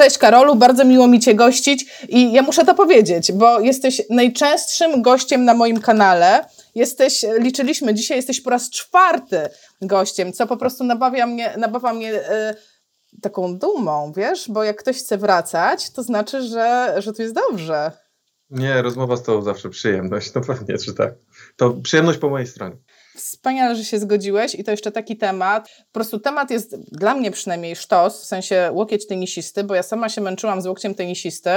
Cześć Karolu, bardzo miło mi Cię gościć i ja muszę to powiedzieć, bo jesteś najczęstszym gościem na moim kanale. Jesteś, liczyliśmy dzisiaj, jesteś po raz czwarty gościem, co po prostu nabawia mnie, nabawa mnie e, taką dumą, wiesz, bo jak ktoś chce wracać, to znaczy, że, że tu jest dobrze. Nie, rozmowa z Tobą zawsze przyjemność, no pewnie, czy tak. To przyjemność po mojej stronie. Wspaniale, że się zgodziłeś i to jeszcze taki temat. Po prostu temat jest dla mnie przynajmniej sztos, w sensie łokieć tenisisty, bo ja sama się męczyłam z łokciem tenisisty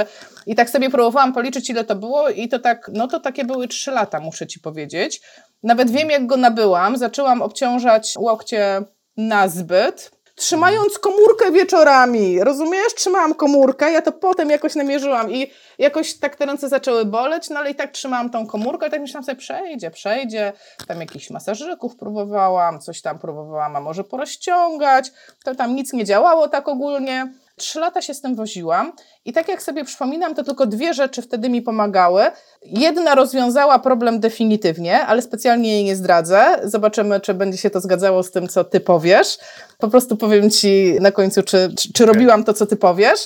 i tak sobie próbowałam policzyć ile to było i to tak, no to takie były trzy lata, muszę Ci powiedzieć. Nawet wiem jak go nabyłam, zaczęłam obciążać łokcie na zbyt, trzymając komórkę wieczorami, rozumiesz? Trzymałam komórkę, ja to potem jakoś namierzyłam i jakoś tak te ręce zaczęły boleć, no ale i tak trzymałam tą komórkę i tak myślałam sobie, przejdzie, przejdzie, tam jakichś masażyków próbowałam, coś tam próbowałam, a może porozciągać, to tam nic nie działało tak ogólnie. Trzy lata się z tym woziłam i tak jak sobie przypominam, to tylko dwie rzeczy wtedy mi pomagały. Jedna rozwiązała problem definitywnie, ale specjalnie jej nie zdradzę. Zobaczymy, czy będzie się to zgadzało z tym, co ty powiesz. Po prostu powiem ci na końcu, czy, czy, czy robiłam to, co ty powiesz.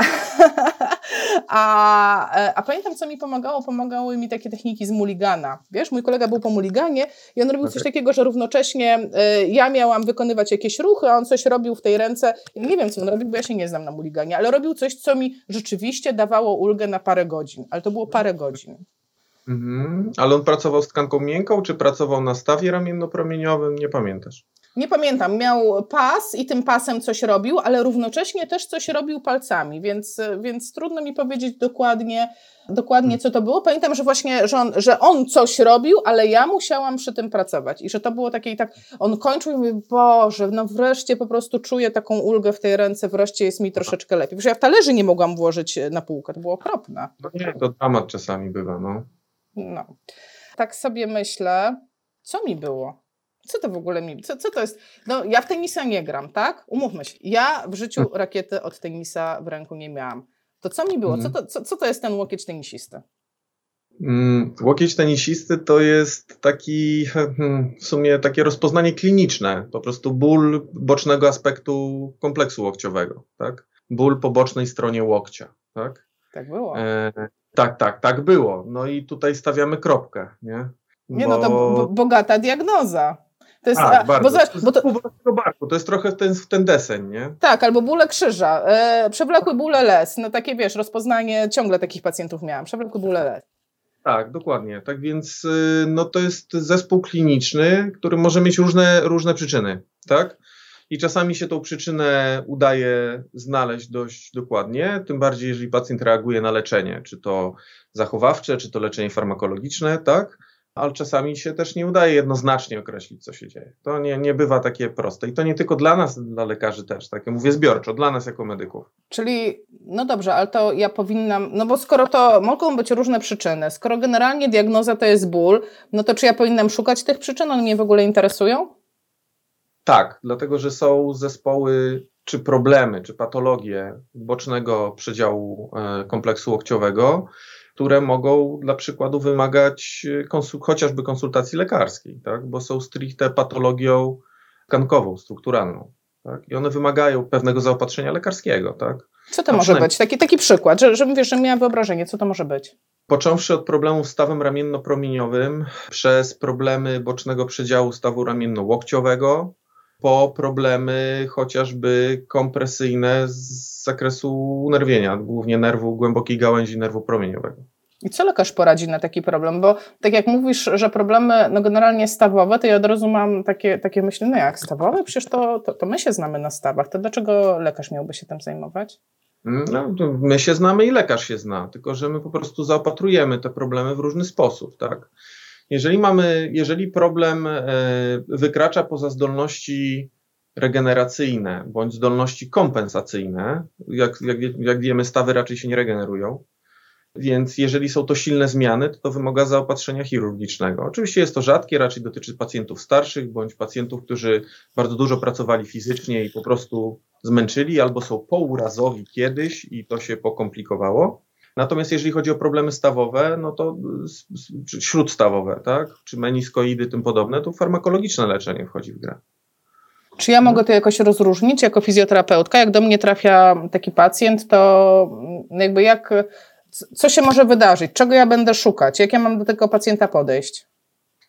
a, e, a pamiętam, co mi pomagało? Pomagały mi takie techniki z muligana. Wiesz, mój kolega był po muliganie i on robił okay. coś takiego, że równocześnie y, ja miałam wykonywać jakieś ruchy, a on coś robił w tej ręce. Nie wiem, co on robił, bo ja się nie znam na muliganie, ale robił coś, co mi rzeczywiście dawało ulgę na parę godzin. Ale to było parę godzin. Mhm. Ale on pracował z tkanką miękką, czy pracował na stawie ramienno-promieniowym? Nie pamiętasz? Nie pamiętam, miał pas i tym pasem coś robił, ale równocześnie też coś robił palcami, więc, więc trudno mi powiedzieć dokładnie, dokładnie co to było. Pamiętam, że właśnie, że on, że on coś robił, ale ja musiałam przy tym pracować i że to było takie i tak, on kończył i mówi, Boże, no wreszcie po prostu czuję taką ulgę w tej ręce, wreszcie jest mi troszeczkę lepiej. Wiesz, ja w talerzy nie mogłam włożyć na półkę, to było okropne. No nie, to dramat czasami bywa, no. No. Tak sobie myślę, co mi było? Co to w ogóle mi, co, co to jest? No ja w tenisa nie gram, tak? Umówmy się. Ja w życiu hm. rakiety od tenisa w ręku nie miałam. To co mi było? Co mhm. to, co, co to jest ten łokieć tenisisty? Mm, łokieć tenisisty to jest taki hmm, w sumie takie rozpoznanie kliniczne, po prostu ból bocznego aspektu kompleksu łokciowego, tak? Ból po bocznej stronie łokcia, tak? Tak było. E, tak, tak, tak było. No i tutaj stawiamy kropkę, nie? Nie Bo... no, to bogata diagnoza. To jest, bardzo. Bo, zobacz, bo to, to jest trochę ten, ten deseń, nie? Tak, albo bóle krzyża, e, przewlekły bóle les, no takie wiesz, rozpoznanie, ciągle takich pacjentów miałam, przewlekły bóle les. Tak, dokładnie. Tak więc y, no to jest zespół kliniczny, który może mieć różne, różne przyczyny, tak? I czasami się tą przyczynę udaje znaleźć dość dokładnie, tym bardziej jeżeli pacjent reaguje na leczenie, czy to zachowawcze, czy to leczenie farmakologiczne, tak? Ale czasami się też nie udaje jednoznacznie określić, co się dzieje. To nie, nie bywa takie proste. I to nie tylko dla nas, dla lekarzy też, tak jak mówię zbiorczo, dla nas jako medyków. Czyli, no dobrze, ale to ja powinnam, no bo skoro to mogą być różne przyczyny, skoro generalnie diagnoza to jest ból, no to czy ja powinnam szukać tych przyczyn? One mnie w ogóle interesują? Tak, dlatego że są zespoły czy problemy, czy patologie bocznego przedziału e, kompleksu łokciowego, które mogą dla przykładu wymagać e, konsul chociażby konsultacji lekarskiej, tak? bo są stricte patologią tkankową, strukturalną. Tak? I one wymagają pewnego zaopatrzenia lekarskiego. Tak? Co to może być? Taki, taki przykład, że, że mówisz, że miałem wyobrażenie, co to może być? Począwszy od problemów z stawem ramienno-promieniowym, przez problemy bocznego przedziału stawu ramienno-łokciowego, po problemy chociażby kompresyjne z zakresu unerwienia, głównie nerwu głębokiej gałęzi nerwu promieniowego. I co lekarz poradzi na taki problem? Bo tak jak mówisz, że problemy no generalnie stawowe, to ja od razu mam takie, takie myśli, no jak stawowe? Przecież to, to, to my się znamy na stawach, to dlaczego lekarz miałby się tym zajmować? No, my się znamy i lekarz się zna, tylko że my po prostu zaopatrujemy te problemy w różny sposób, tak? Jeżeli mamy, jeżeli problem e, wykracza poza zdolności regeneracyjne bądź zdolności kompensacyjne, jak, jak, jak wiemy, stawy raczej się nie regenerują, więc jeżeli są to silne zmiany, to to wymaga zaopatrzenia chirurgicznego. Oczywiście jest to rzadkie, raczej dotyczy pacjentów starszych bądź pacjentów, którzy bardzo dużo pracowali fizycznie i po prostu zmęczyli, albo są pourazowi kiedyś i to się pokomplikowało. Natomiast jeżeli chodzi o problemy stawowe, no to śródstawowe, tak, czy meniskoidy, tym podobne, to farmakologiczne leczenie wchodzi w grę. Czy ja mogę to jakoś rozróżnić jako fizjoterapeutka? Jak do mnie trafia taki pacjent, to jakby jak, co się może wydarzyć? Czego ja będę szukać? Jak ja mam do tego pacjenta podejść?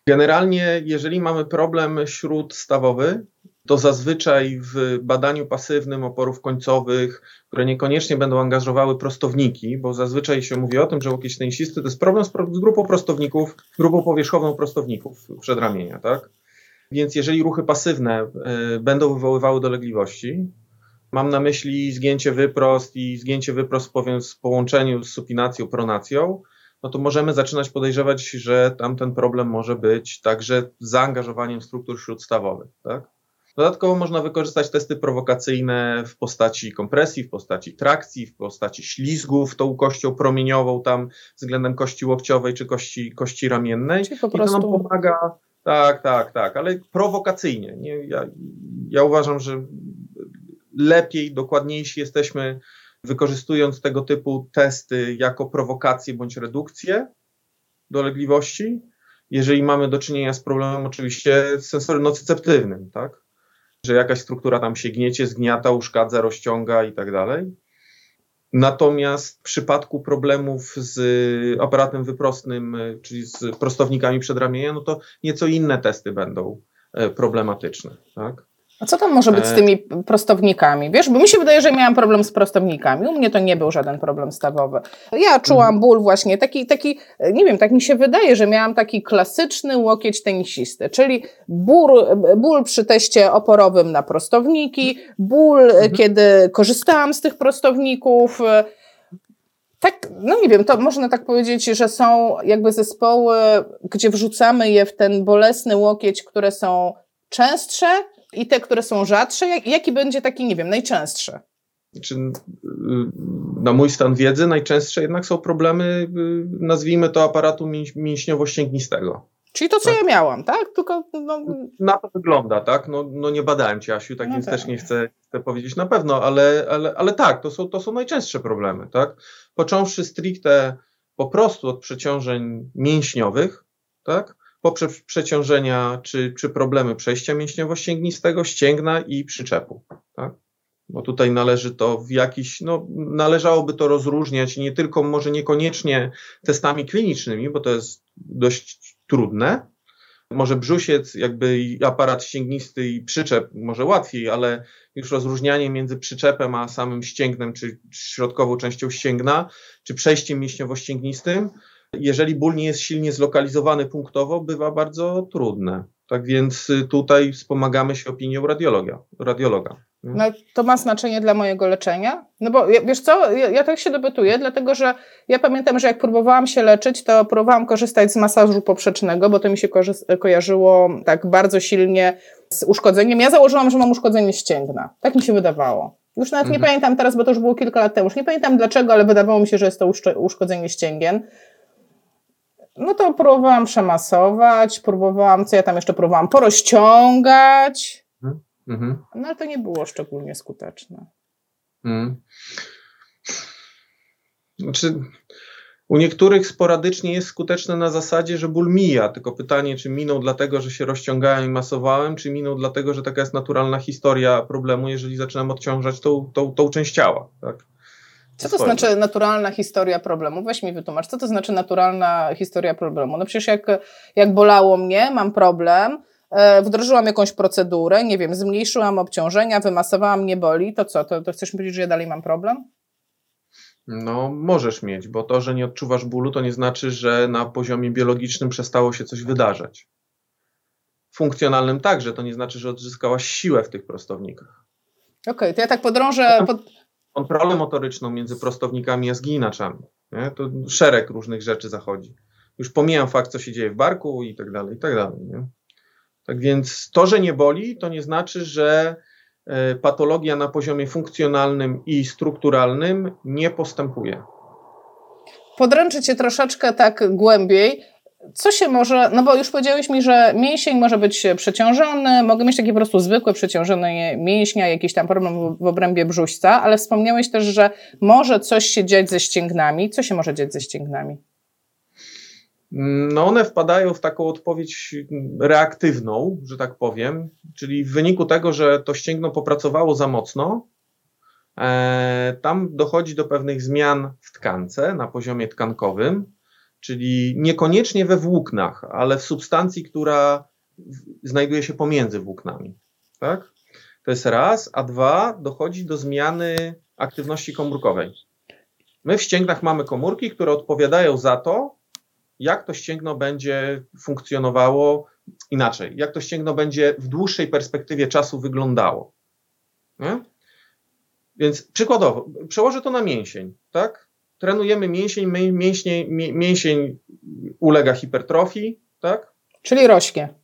Generalnie, jeżeli mamy problem śródstawowy, to zazwyczaj w badaniu pasywnym oporów końcowych, które niekoniecznie będą angażowały prostowniki, bo zazwyczaj się mówi o tym, że łokieć tenisisty to jest problem z, grupą prostowników, grupą powierzchowną prostowników przedramienia, tak? Więc jeżeli ruchy pasywne y, będą wywoływały dolegliwości, mam na myśli zgięcie wyprost i zgięcie wyprost powiem w połączeniu z supinacją, pronacją, no to możemy zaczynać podejrzewać, że tam ten problem może być także zaangażowaniem struktur śródstawowych, tak? Dodatkowo można wykorzystać testy prowokacyjne w postaci kompresji, w postaci trakcji, w postaci ślizgów tą kością promieniową tam względem kości łokciowej czy kości, kości ramiennej. Czyli po prostu... I to nam pomaga, tak, tak, tak, ale prowokacyjnie. Nie? Ja, ja uważam, że lepiej, dokładniejsi jesteśmy wykorzystując tego typu testy jako prowokację bądź redukcję dolegliwości, jeżeli mamy do czynienia z problemem oczywiście sensorno-nocyceptywnym, tak? że jakaś struktura tam się gniecie, zgniata, uszkadza, rozciąga i tak dalej. Natomiast w przypadku problemów z aparatem wyprostnym, czyli z prostownikami przedramienia, no to nieco inne testy będą e, problematyczne. Tak? A co tam może być z e. tymi prostownikami? Wiesz, bo mi się wydaje, że miałam problem z prostownikami. U mnie to nie był żaden problem stawowy. Ja czułam ból właśnie, taki, taki, nie wiem, tak mi się wydaje, że miałam taki klasyczny łokieć tenisisty, czyli ból, ból przy teście oporowym na prostowniki, ból, mhm. kiedy korzystałam z tych prostowników. Tak, no nie wiem, to można tak powiedzieć, że są jakby zespoły, gdzie wrzucamy je w ten bolesny łokieć, które są częstsze, i te, które są rzadsze? Jaki będzie taki, nie wiem, najczęstszy? Czy na mój stan wiedzy najczęstsze jednak są problemy, y, nazwijmy to aparatu mięśniowo-ścięgnistego. Czyli to, co tak. ja miałam, tak? Tylko, no... Na to wygląda, tak? No, no nie badałem cię, Asiu, tak no więc tak. też nie chcę, chcę powiedzieć na pewno, ale, ale, ale tak, to są, to są najczęstsze problemy, tak? Począwszy stricte po prostu od przeciążeń mięśniowych, tak? Poprzez przeciążenia czy, czy problemy przejścia mięśniowo-ścięgnistego, ścięgna i przyczepu. Tak? Bo tutaj należy to w jakiś, no, należałoby to rozróżniać nie tylko, może niekoniecznie testami klinicznymi, bo to jest dość trudne. Może brzusiec, jakby aparat ścięgnisty i przyczep może łatwiej, ale już rozróżnianie między przyczepem a samym ścięgnem, czy środkową częścią ścięgna, czy przejściem mięśniowo-ścięgnistym, jeżeli ból nie jest silnie zlokalizowany punktowo, bywa bardzo trudne. Tak więc y, tutaj wspomagamy się opinią radiologa. radiologa. No to ma znaczenie dla mojego leczenia? No bo wiesz co, ja, ja tak się dopytuję, dlatego że ja pamiętam, że jak próbowałam się leczyć, to próbowałam korzystać z masażu poprzecznego, bo to mi się ko- kojarzyło tak bardzo silnie z uszkodzeniem. Ja założyłam, że mam uszkodzenie ścięgna. Tak mi się wydawało. Już nawet mhm. nie pamiętam teraz, bo to już było kilka lat temu. Już nie pamiętam dlaczego, ale wydawało mi się, że jest to uszkodzenie ścięgien. No to próbowałam przemasować, próbowałam, co ja tam jeszcze próbowałam, porozciągać. Mhm. No ale to nie było szczególnie skuteczne. Mhm. Znaczy, u niektórych sporadycznie jest skuteczne na zasadzie, że ból mija, tylko pytanie, czy minął dlatego, że się rozciągałem i masowałem, czy minął dlatego, że taka jest naturalna historia problemu, jeżeli zaczynam odciążać tą, tą, tą część ciała. Tak? Co to znaczy naturalna historia problemu? Weź mi wytłumacz, co to znaczy naturalna historia problemu? No przecież jak, jak bolało mnie, mam problem, e, wdrożyłam jakąś procedurę, nie wiem, zmniejszyłam obciążenia, wymasowałam, nie boli, to co? To, to chcesz mi powiedzieć, że ja dalej mam problem? No, możesz mieć, bo to, że nie odczuwasz bólu, to nie znaczy, że na poziomie biologicznym przestało się coś wydarzać. Funkcjonalnym także, to nie znaczy, że odzyskałaś siłę w tych prostownikach. Okej, okay, to ja tak podrążę. Pod kontrolę motoryczną między prostownikami a zginaczami. Nie? To szereg różnych rzeczy zachodzi. Już pomijam fakt, co się dzieje w barku i tak dalej, i tak dalej. Nie? Tak więc to, że nie boli, to nie znaczy, że e, patologia na poziomie funkcjonalnym i strukturalnym nie postępuje. Podręczę cię troszeczkę tak głębiej co się może, no bo już powiedziałeś mi, że mięsień może być przeciążony, mogę mieć takie po prostu zwykłe przeciążenie mięśnia, jakiś tam problem w obrębie brzuśca, ale wspomniałeś też, że może coś się dziać ze ścięgnami. Co się może dziać ze ścięgnami? no one wpadają w taką odpowiedź reaktywną, że tak powiem, czyli w wyniku tego, że to ścięgno popracowało za mocno, e, tam dochodzi do pewnych zmian w tkance na poziomie tkankowym, czyli niekoniecznie we włóknach, ale w substancji, która znajduje się pomiędzy włóknami. Tak? To jest raz, a dwa, dochodzi do zmiany aktywności komórkowej. My w ścięgnach mamy komórki, które odpowiadają za to, jak to ścięgno będzie funkcjonowało inaczej, jak to ścięgno będzie w dłuższej perspektywie czasu wyglądało. Nie? Więc przykładowo, przełożę to na mięsień, tak? Trenujemy mięsień, mięsień, mięsień ulega hipertrofii, tak? Czyli rośnie.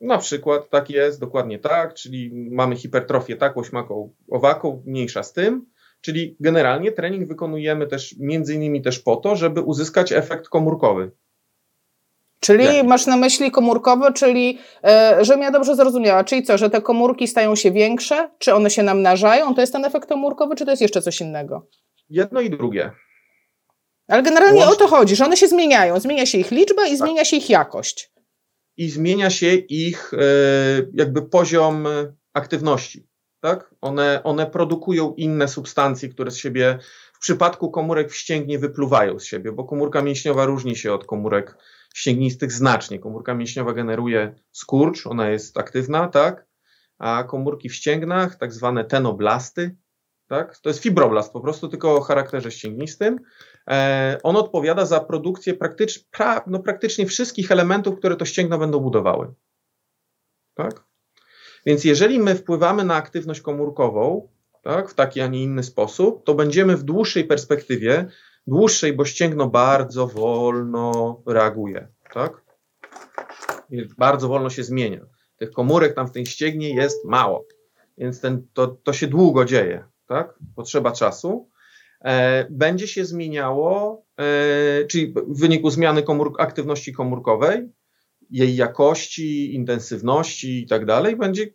Na przykład tak jest, dokładnie tak, czyli mamy hipertrofię taką, śmaką, owaką, mniejsza z tym, czyli generalnie trening wykonujemy też między innymi też po to, żeby uzyskać efekt komórkowy. Czyli Jak? masz na myśli komórkowe, czyli, e, żebym ja dobrze zrozumiała, czyli co, że te komórki stają się większe, czy one się namnażają, to jest ten efekt komórkowy, czy to jest jeszcze coś innego? Jedno i drugie. Ale generalnie Łącznie. o to chodzi, że one się zmieniają, zmienia się ich liczba i tak. zmienia się ich jakość i zmienia się ich e, jakby poziom aktywności. Tak? One, one produkują inne substancje, które z siebie w przypadku komórek wścięgnie wypluwają z siebie, bo komórka mięśniowa różni się od komórek ścięgnistych znacznie. Komórka mięśniowa generuje skurcz, ona jest aktywna, tak? A komórki w ścięgnach, tak zwane tenoblasty, tak? To jest fibroblast po prostu, tylko o charakterze ścięgnistym. E, on odpowiada za produkcję praktycz, pra, no praktycznie wszystkich elementów, które to ścięgno będą budowały. Tak? Więc jeżeli my wpływamy na aktywność komórkową tak, w taki, a nie inny sposób, to będziemy w dłuższej perspektywie, dłuższej, bo ścięgno bardzo wolno reaguje. Tak? Bardzo wolno się zmienia. Tych komórek tam w tym ścięgnie jest mało, więc ten, to, to się długo dzieje tak? Potrzeba czasu. E, będzie się zmieniało, e, czyli w wyniku zmiany aktywności komórkowej, jej jakości, intensywności i tak dalej, będzie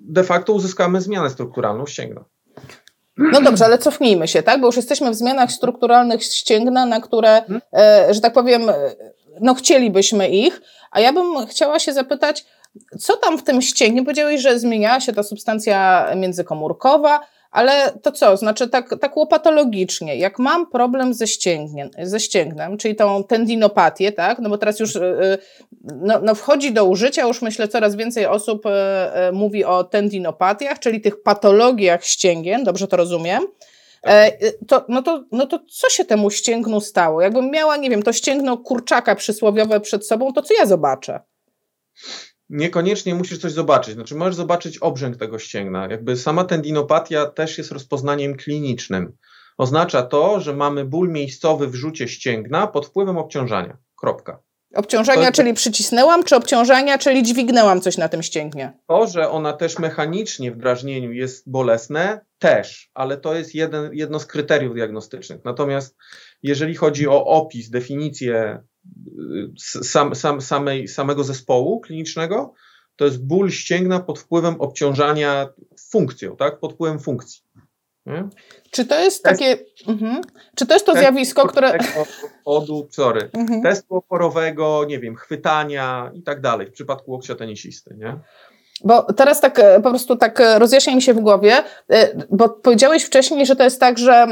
de facto uzyskamy zmianę strukturalną ścięgna. No dobrze, ale cofnijmy się, tak? Bo już jesteśmy w zmianach strukturalnych ścięgna, na które, hmm? e, że tak powiem, no chcielibyśmy ich, a ja bym chciała się zapytać, co tam w tym ścięgnie? Powiedziałeś, że zmieniała się ta substancja międzykomórkowa, ale to co? Znaczy tak, tak łopatologicznie, jak mam problem ze, ścięgnem, ze ścięgnem, czyli tą tendinopatię, tak? No bo teraz już y, y, no, no wchodzi do użycia, już myślę coraz więcej osób y, mówi o tendinopatiach, czyli tych patologiach ścięgien, dobrze to rozumiem? E, to, no, to, no to co się temu ścięgnu stało? Jakbym miała, nie wiem, to ścięgno kurczaka przysłowiowe przed sobą, to co ja zobaczę? Niekoniecznie musisz coś zobaczyć. Znaczy, możesz zobaczyć obrzęk tego ścięgna. Jakby sama tendinopatia też jest rozpoznaniem klinicznym. Oznacza to, że mamy ból miejscowy w rzucie ścięgna pod wpływem obciążania. Kropka. Obciążenia, to, czyli przycisnęłam, czy obciążenia, czyli dźwignęłam coś na tym ścięgnie? To, że ona też mechanicznie w drażnieniu jest bolesne, też, ale to jest jeden, jedno z kryteriów diagnostycznych. Natomiast jeżeli chodzi o opis, definicję sam, sam, samej, samego zespołu klinicznego, to jest ból ścięgna pod wpływem obciążania funkcją, tak? Pod wpływem funkcji. Nie? Czy to jest takie. Mhm. Czy to jest to zjawisko, które. Podu, sorry. Mhm. Testu oporowego, nie wiem, chwytania i tak dalej w przypadku łokcia tenisisty, nie? Bo teraz tak e, po prostu tak e, rozjaśnia mi się w głowie, e, bo powiedziałeś wcześniej, że to jest tak, że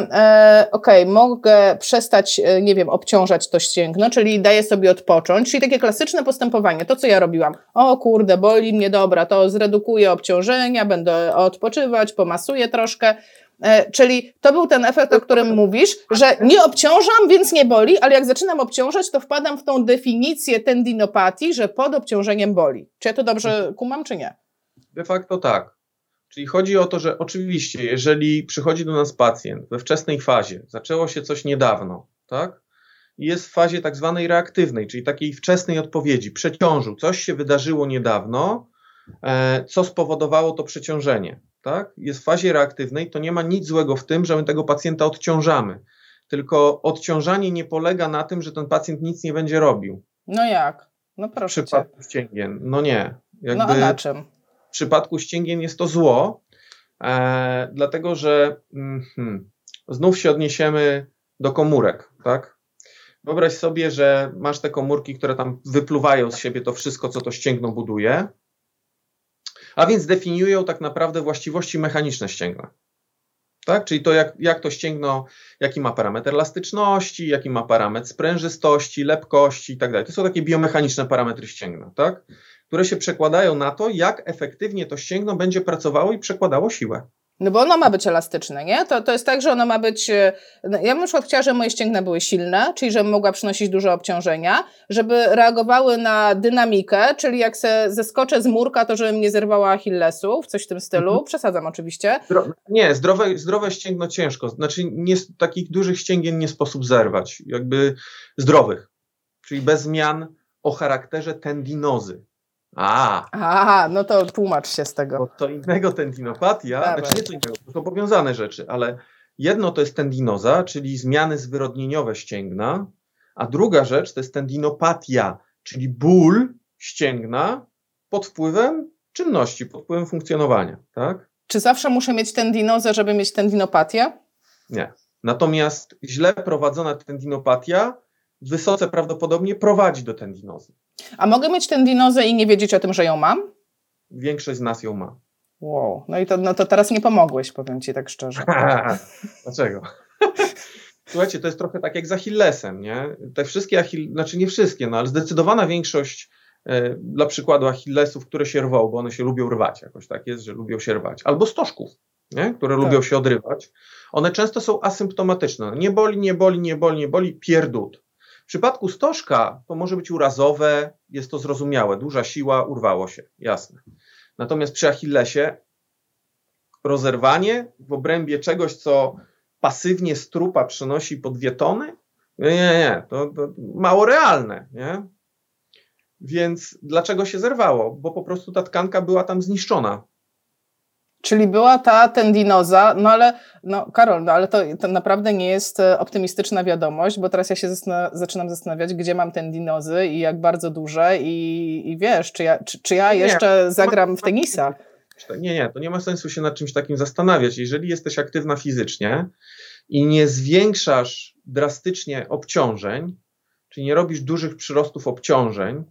okej, okay, mogę przestać, nie wiem, obciążać to ścięgno, czyli daję sobie odpocząć, czyli takie klasyczne postępowanie, to co ja robiłam. O kurde, boli mnie, dobra, to zredukuję obciążenia, będę odpoczywać, pomasuję troszkę. E, czyli to był ten efekt, o którym mówisz, że nie obciążam, więc nie boli, ale jak zaczynam obciążać, to wpadam w tą definicję tendinopatii, że pod obciążeniem boli. Czy ja to dobrze kumam, czy nie? De facto tak. Czyli chodzi o to, że oczywiście, jeżeli przychodzi do nas pacjent we wczesnej fazie, zaczęło się coś niedawno, tak? I jest w fazie tak zwanej reaktywnej, czyli takiej wczesnej odpowiedzi, przeciążył, coś się wydarzyło niedawno, e, co spowodowało to przeciążenie tak, jest w fazie reaktywnej, to nie ma nic złego w tym, że my tego pacjenta odciążamy. Tylko odciążanie nie polega na tym, że ten pacjent nic nie będzie robił. No jak? No proszę. W przypadku cię. ścięgien. No nie. Jakby no a na czym? W przypadku ścięgien jest to zło, e, dlatego że mm, znów się odniesiemy do komórek, tak? Wyobraź sobie, że masz te komórki, które tam wypluwają z siebie to wszystko, co to ścięgno buduje, a więc definiują tak naprawdę właściwości mechaniczne ścięgna. Tak? Czyli to, jak, jak to ścięgno, jaki ma parametr elastyczności, jaki ma parametr sprężystości, lepkości i tak. To są takie biomechaniczne parametry ścięgna, tak? które się przekładają na to, jak efektywnie to ścięgno będzie pracowało i przekładało siłę. No bo ono ma być elastyczne, nie? To, to jest tak, że ono ma być. E, no, ja bym na przykład chciała, żeby moje ścięgna były silne, czyli żebym mogła przynosić duże obciążenia, żeby reagowały na dynamikę, czyli jak se zeskoczę z murka, to żebym nie zerwała Achillesów, coś w tym stylu. Mhm. Przesadzam oczywiście. Zdro nie, zdrowe, zdrowe ścięgno ciężko. Znaczy, nie, takich dużych ścięgien nie sposób zerwać. Jakby zdrowych. Czyli bez zmian o charakterze tendinozy. A. Aha, no to tłumacz się z tego. Bo to innego tendinopatia, Dawaj. znaczy nie co innego, to są powiązane rzeczy, ale jedno to jest tendinoza, czyli zmiany zwyrodnieniowe ścięgna, a druga rzecz to jest tendinopatia, czyli ból ścięgna pod wpływem czynności, pod wpływem funkcjonowania, tak? Czy zawsze muszę mieć tendinozę, żeby mieć tendinopatię? Nie. Natomiast źle prowadzona tendinopatia wysoce prawdopodobnie prowadzi do tendinozy. A mogę mieć tendinozę i nie wiedzieć o tym, że ją mam? Większość z nas ją ma. Wow, no i to, no to teraz nie pomogłeś, powiem ci tak szczerze. Dlaczego? Słuchajcie, to jest trochę tak jak z Achillesem, nie? Te wszystkie Achilles, znaczy nie wszystkie, no ale zdecydowana większość e, dla przykładu Achillesów, które się rwą, bo one się lubią rwać, jakoś tak jest, że lubią się rwać, albo stożków, nie? które tak. lubią się odrywać, one często są asymptomatyczne. Nie boli, nie boli, nie boli, nie boli, pierdut. Przypadku stożka to może być urazowe, jest to zrozumiałe, duża siła, urwało się, jasne. Natomiast przy Achillesie rozerwanie w obrębie czegoś, co pasywnie strupa przenosi po dwie tony, nie, nie, nie, to, to mało realne, nie? Więc dlaczego się zerwało? Bo po prostu ta tkanka była tam zniszczona. Czyli była ta tendinoza, no ale, no Karol, no ale to, to naprawdę nie jest e, optymistyczna wiadomość, bo teraz ja się zastan zaczynam zastanawiać, gdzie mam tendinozy i jak bardzo duże i, i wiesz, czy ja, czy, czy ja jeszcze nie, zagram w tenisa. Nie, nie, to nie ma sensu się nad czymś takim zastanawiać. Jeżeli jesteś aktywna fizycznie i nie zwiększasz drastycznie obciążeń, czyli nie robisz dużych przyrostów obciążeń,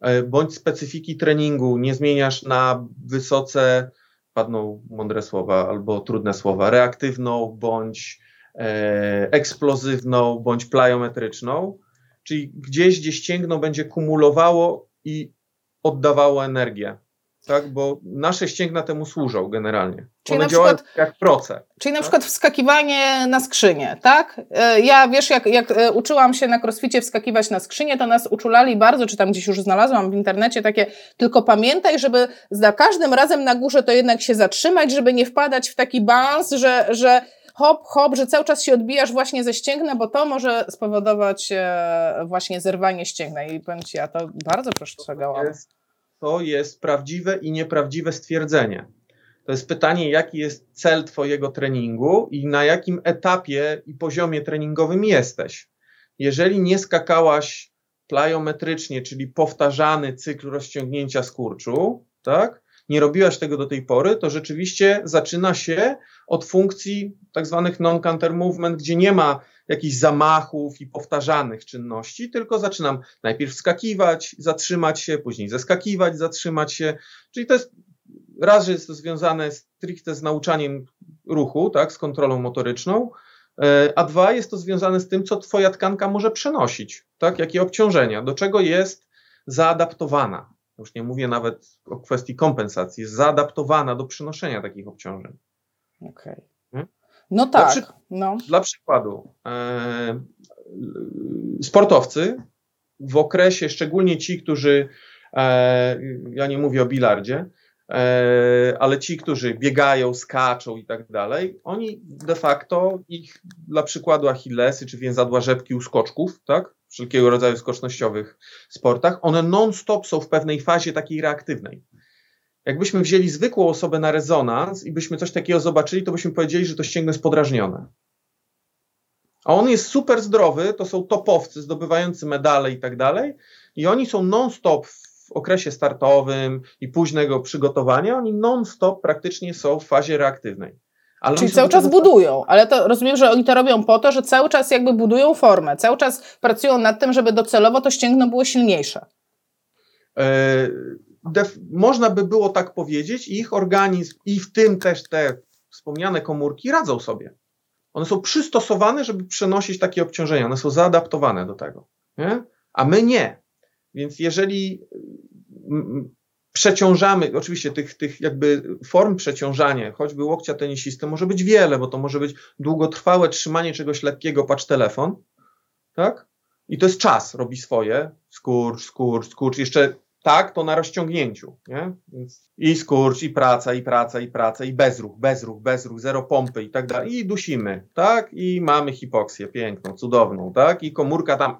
e, bądź specyfiki treningu nie zmieniasz na wysoce padną mądre słowa albo trudne słowa, reaktywną bądź e, eksplozywną bądź plyometryczną, czyli gdzieś, gdzie ścięgno będzie kumulowało i oddawało energię tak? Bo nasze ścięgna temu służą generalnie. Czyli One działają przykład, jak proce. Czyli na tak? przykład wskakiwanie na skrzynię, tak? E, ja wiesz, jak, jak e, uczyłam się na crossficie wskakiwać na skrzynię, to nas uczulali bardzo, czy tam gdzieś już znalazłam w internecie takie, tylko pamiętaj, żeby za każdym razem na górze to jednak się zatrzymać, żeby nie wpadać w taki bans, że, że hop, hop, że cały czas się odbijasz właśnie ze ścięgna, bo to może spowodować e, właśnie zerwanie ścięgna. I powiem Ci, ja to bardzo przestrzegałam to jest prawdziwe i nieprawdziwe stwierdzenie. To jest pytanie, jaki jest cel Twojego treningu i na jakim etapie i poziomie treningowym jesteś. Jeżeli nie skakałaś plyometrycznie, czyli powtarzany cykl rozciągnięcia skurczu, tak? Nie robiłaś tego do tej pory, to rzeczywiście zaczyna się od funkcji tak zwanych non-counter movement, gdzie nie ma jakichś zamachów i powtarzanych czynności, tylko zaczynam najpierw skakiwać, zatrzymać się, później zeskakiwać, zatrzymać się. Czyli to jest raz, że jest to związane stricte z nauczaniem ruchu, tak, z kontrolą motoryczną, e, a dwa, jest to związane z tym, co twoja tkanka może przenosić, tak, jakie obciążenia, do czego jest zaadaptowana. Już nie mówię nawet o kwestii kompensacji, jest zaadaptowana do przenoszenia takich obciążeń. Okej. Okay. No tak. Dla, przy... no. dla przykładu, e, sportowcy w okresie, szczególnie ci, którzy, e, ja nie mówię o bilardzie, e, ale ci, którzy biegają, skaczą i tak dalej, oni de facto, ich dla przykładu Achillesy czy więzadła rzepki u skoczków, tak, wszelkiego rodzaju skocznościowych sportach, one non-stop są w pewnej fazie takiej reaktywnej. Jakbyśmy wzięli zwykłą osobę na rezonans i byśmy coś takiego zobaczyli, to byśmy powiedzieli, że to ścięgno jest podrażnione. A on jest super zdrowy, to są topowcy zdobywający medale i tak dalej, i oni są non-stop w okresie startowym i późnego przygotowania, oni non-stop praktycznie są w fazie reaktywnej. Ale Czyli cały czas budują, ale to rozumiem, że oni to robią po to, że cały czas jakby budują formę, cały czas pracują nad tym, żeby docelowo to ścięgno było silniejsze. E, można by było tak powiedzieć, ich organizm, i w tym też te wspomniane komórki radzą sobie. One są przystosowane, żeby przenosić takie obciążenia, one są zaadaptowane do tego. Nie? A my nie. Więc jeżeli przeciążamy, oczywiście tych, tych jakby form przeciążania, choćby łokcia tenisisty, może być wiele, bo to może być długotrwałe trzymanie czegoś lekkiego, patrz telefon, tak? I to jest czas, robi swoje, skurcz, skurcz, skurcz, jeszcze tak, to na rozciągnięciu, nie? Więc I skurcz, i praca, i praca, i praca, i bezruch, bezruch, bezruch, zero pompy i tak dalej. I dusimy, tak? I mamy hipoksję piękną, cudowną, tak? I komórka tam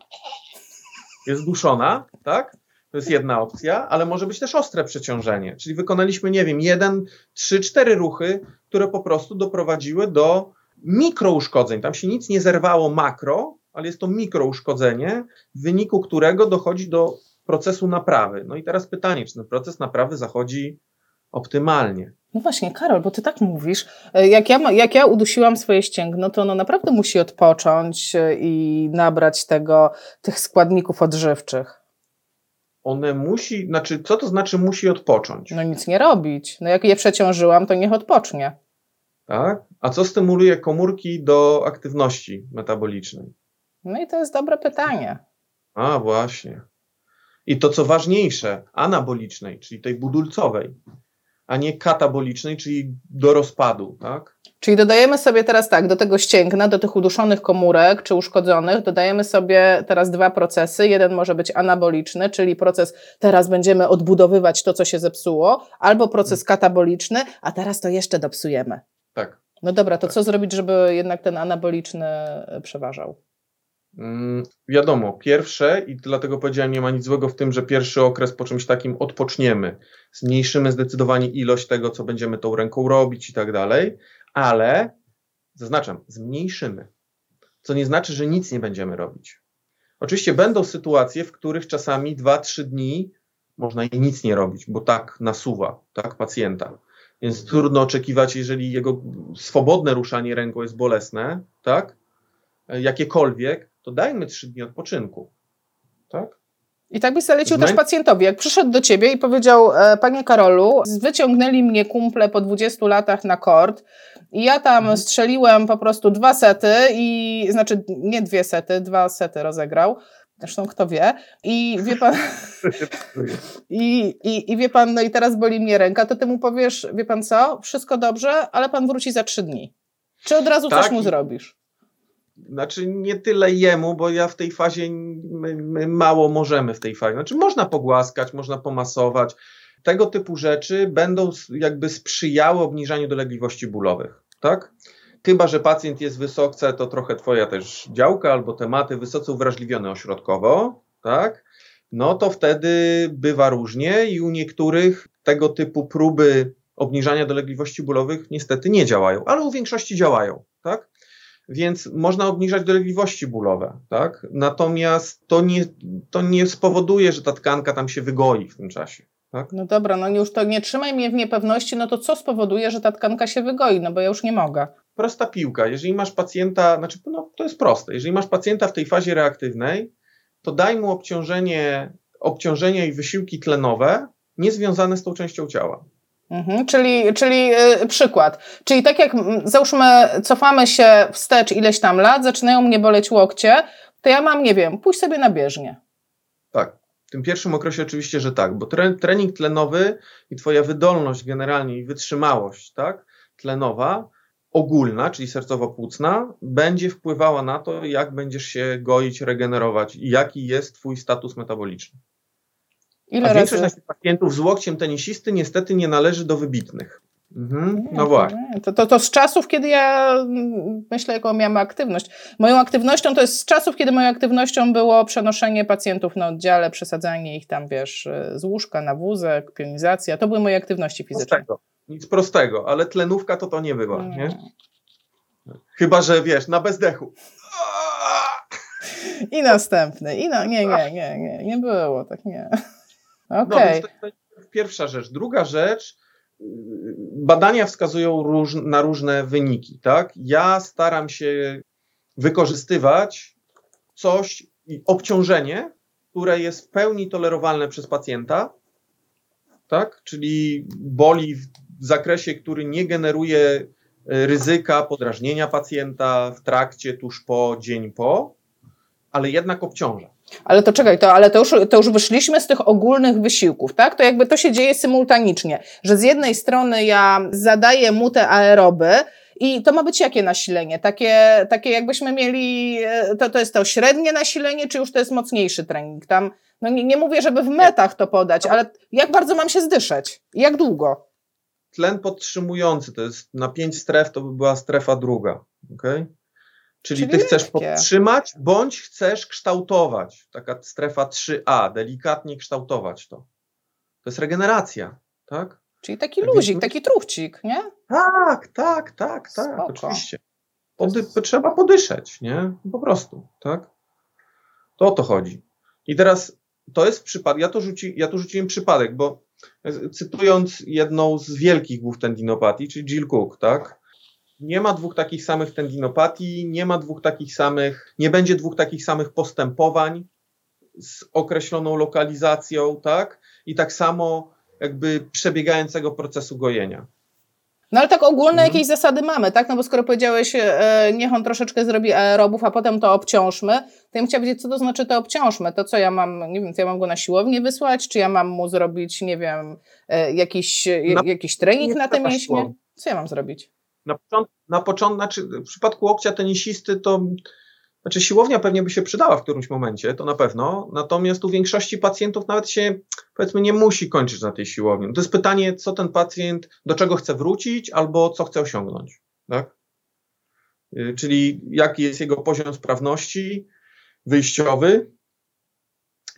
jest duszona, tak? To jest jedna opcja, ale może być też ostre przeciążenie. Czyli wykonaliśmy, nie wiem, jeden, trzy, cztery ruchy, które po prostu doprowadziły do mikrouszkodzeń. Tam się nic nie zerwało makro, ale jest to mikrouszkodzenie, w wyniku którego dochodzi do procesu naprawy. No i teraz pytanie, czy ten proces naprawy zachodzi optymalnie? No właśnie, Karol, bo ty tak mówisz. Jak ja, jak ja udusiłam swoje ścięgno, to ono naprawdę musi odpocząć e, i nabrać tego, tych składników odżywczych. One musi, znaczy, co to znaczy musi odpocząć? No nic nie robić. No jak je przeciążyłam, to niech odpocznie. Tak? A co stymuluje komórki do aktywności metabolicznej? No i to jest dobre pytanie. A, właśnie. I to, co ważniejsze, anabolicznej, czyli tej budulcowej, a nie katabolicznej, czyli do rozpadu, tak? Czyli dodajemy sobie teraz tak, do tego ścięgna, do tych uduszonych komórek czy uszkodzonych, dodajemy sobie teraz dwa procesy. Jeden może być anaboliczny, czyli proces teraz będziemy odbudowywać to, co się zepsuło, albo proces hmm. kataboliczny, a teraz to jeszcze dopsujemy. Tak. No dobra, to tak. co zrobić, żeby jednak ten anaboliczny przeważał? Mm, wiadomo, pierwsze, i dlatego powiedziałem, nie ma nic złego w tym, że pierwszy okres po czymś takim odpoczniemy, zmniejszymy zdecydowanie ilość tego, co będziemy tą ręką robić i tak dalej, ale zaznaczam, zmniejszymy. Co nie znaczy, że nic nie będziemy robić. Oczywiście będą sytuacje, w których czasami 2-3 dni można i nic nie robić, bo tak nasuwa, tak, pacjenta. Więc trudno oczekiwać, jeżeli jego swobodne ruszanie ręką jest bolesne, tak, jakiekolwiek, to dajmy trzy dni odpoczynku. Tak? I tak byś zalecił też pacjentowi. Jak przyszedł do ciebie i powiedział, e, panie Karolu, wyciągnęli mnie kumple po 20 latach na kord i ja tam mhm. strzeliłem po prostu dwa sety i, znaczy nie dwie sety, dwa sety rozegrał. Zresztą kto wie. I wie pan. I, i, I wie pan, no i teraz boli mnie ręka, to ty mu powiesz, wie pan co, wszystko dobrze, ale pan wróci za trzy dni. Czy od razu tak, coś mu zrobisz? Znaczy nie tyle jemu, bo ja w tej fazie my, my mało możemy w tej fazie. Znaczy można pogłaskać, można pomasować. Tego typu rzeczy będą jakby sprzyjały obniżaniu dolegliwości bólowych, tak? Chyba, że pacjent jest wysokce, to trochę twoja też działka albo tematy wysoce uwrażliwione ośrodkowo, tak? No to wtedy bywa różnie i u niektórych tego typu próby obniżania dolegliwości bólowych niestety nie działają, ale u większości działają, tak? Więc można obniżać dolegliwości bólowe, tak? Natomiast to nie, to nie spowoduje, że ta tkanka tam się wygoi w tym czasie. Tak? No dobra, no już to nie trzymaj mnie w niepewności, no to co spowoduje, że ta tkanka się wygoi? No bo ja już nie mogę. Prosta piłka. Jeżeli masz pacjenta, znaczy no, to jest proste, jeżeli masz pacjenta w tej fazie reaktywnej, to daj mu obciążenie, obciążenie i wysiłki tlenowe niezwiązane z tą częścią ciała. Mhm, czyli, czyli yy, przykład. Czyli tak jak załóżmy, cofamy się wstecz ileś tam lat, zaczynają mnie boleć łokcie, to ja mam, nie wiem, pójść sobie na bieżnię. Tak. W tym pierwszym okresie oczywiście, że tak, bo tre, trening tlenowy i twoja wydolność generalnie i wytrzymałość, tak, tlenowa, ogólna, czyli sercowo-płucna, będzie wpływała na to, jak będziesz się goić, regenerować i jaki jest twój status metaboliczny. Ile A większość razy? naszych pacjentów z łokciem tenisisty niestety nie należy do wybitnych. Mhm, no nie, właśnie. To, to, to z czasów, kiedy ja mm, myślę, jaką miałam aktywność. Moją aktywnością to jest z czasów, kiedy moją aktywnością było przenoszenie pacjentów na oddziale, przesadzanie ich tam, wiesz, z łóżka na wózek, pionizacja. To były moje aktywności fizyczne. Prostego. Nic prostego, ale tlenówka to to nie była, nie? nie? Chyba, że wiesz, na bezdechu. I następny. I no, nie, nie, nie, nie, nie było tak, nie. Okay. No, to jest pierwsza rzecz. Druga rzecz, badania wskazują róż, na różne wyniki, tak? Ja staram się wykorzystywać coś, obciążenie, które jest w pełni tolerowalne przez pacjenta, tak? Czyli boli w zakresie, który nie generuje e, ryzyka podrażnienia pacjenta w trakcie, tuż po, dzień po, ale jednak obciąża. Ale to czekaj, to, ale to już, to już wyszliśmy z tych ogólnych wysiłków, tak? To jakby to się dzieje symultanicznie, że z jednej strony ja zadaję mu te aeroby, i to ma być jakie nasilenie? Takie, takie jakbyśmy mieli, e, to, to jest to średnie nasilenie, czy już to jest mocniejszy trening? Tam, no nie, nie mówię, żeby w metach to podać, ale jak bardzo mam się zdyszać? Jak długo? Tlen podtrzymujący to jest na pięć stref, to by była strefa druga. Okay? Czyli, Czyli ty chcesz lekkie. podtrzymać, bądź chcesz kształtować. Taka strefa 3A, delikatnie kształtować to. To jest regeneracja, tak? Czyli taki tak luzik, taki truchcik, nie? Tak, tak, tak, tak, Spoko. oczywiście. Pody trzeba podyszeć, nie? Po prostu, tak? To o to chodzi. I teraz to jest przypadek, ja to, rzuci, ja to rzuciłem przypadek, bo cytując jedną z wielkich głów tendinopatii, czyli Jill Cook, tak? Nie ma dwóch takich samych tendinopatii, nie ma dwóch takich samych, nie będzie dwóch takich samych postępowań z określoną lokalizacją, tak? I tak samo jakby przebiegającego procesu gojenia. No ale tak ogólne mhm. jakieś zasady mamy, tak? No bo skoro powiedziałeś, e, niech on troszeczkę zrobi aerobów, a potem to obciążmy, to ja bym chciała wiedzieć, co to znaczy to obciążmy. To co ja mam, nie wiem, co ja mam go na siłownię wysłać, czy ja mam mu zrobić, nie wiem, e, jakiś, na, jakiś trening na te mięśnie? Co ja mam zrobić? Na początku, na początku, znaczy w przypadku łokcia tenisisty to znaczy siłownia pewnie by się przydała w którymś momencie, to na pewno, natomiast u większości pacjentów nawet się, powiedzmy, nie musi kończyć na tej siłowni. To jest pytanie, co ten pacjent, do czego chce wrócić albo co chce osiągnąć, tak? Y, czyli jaki jest jego poziom sprawności wyjściowy,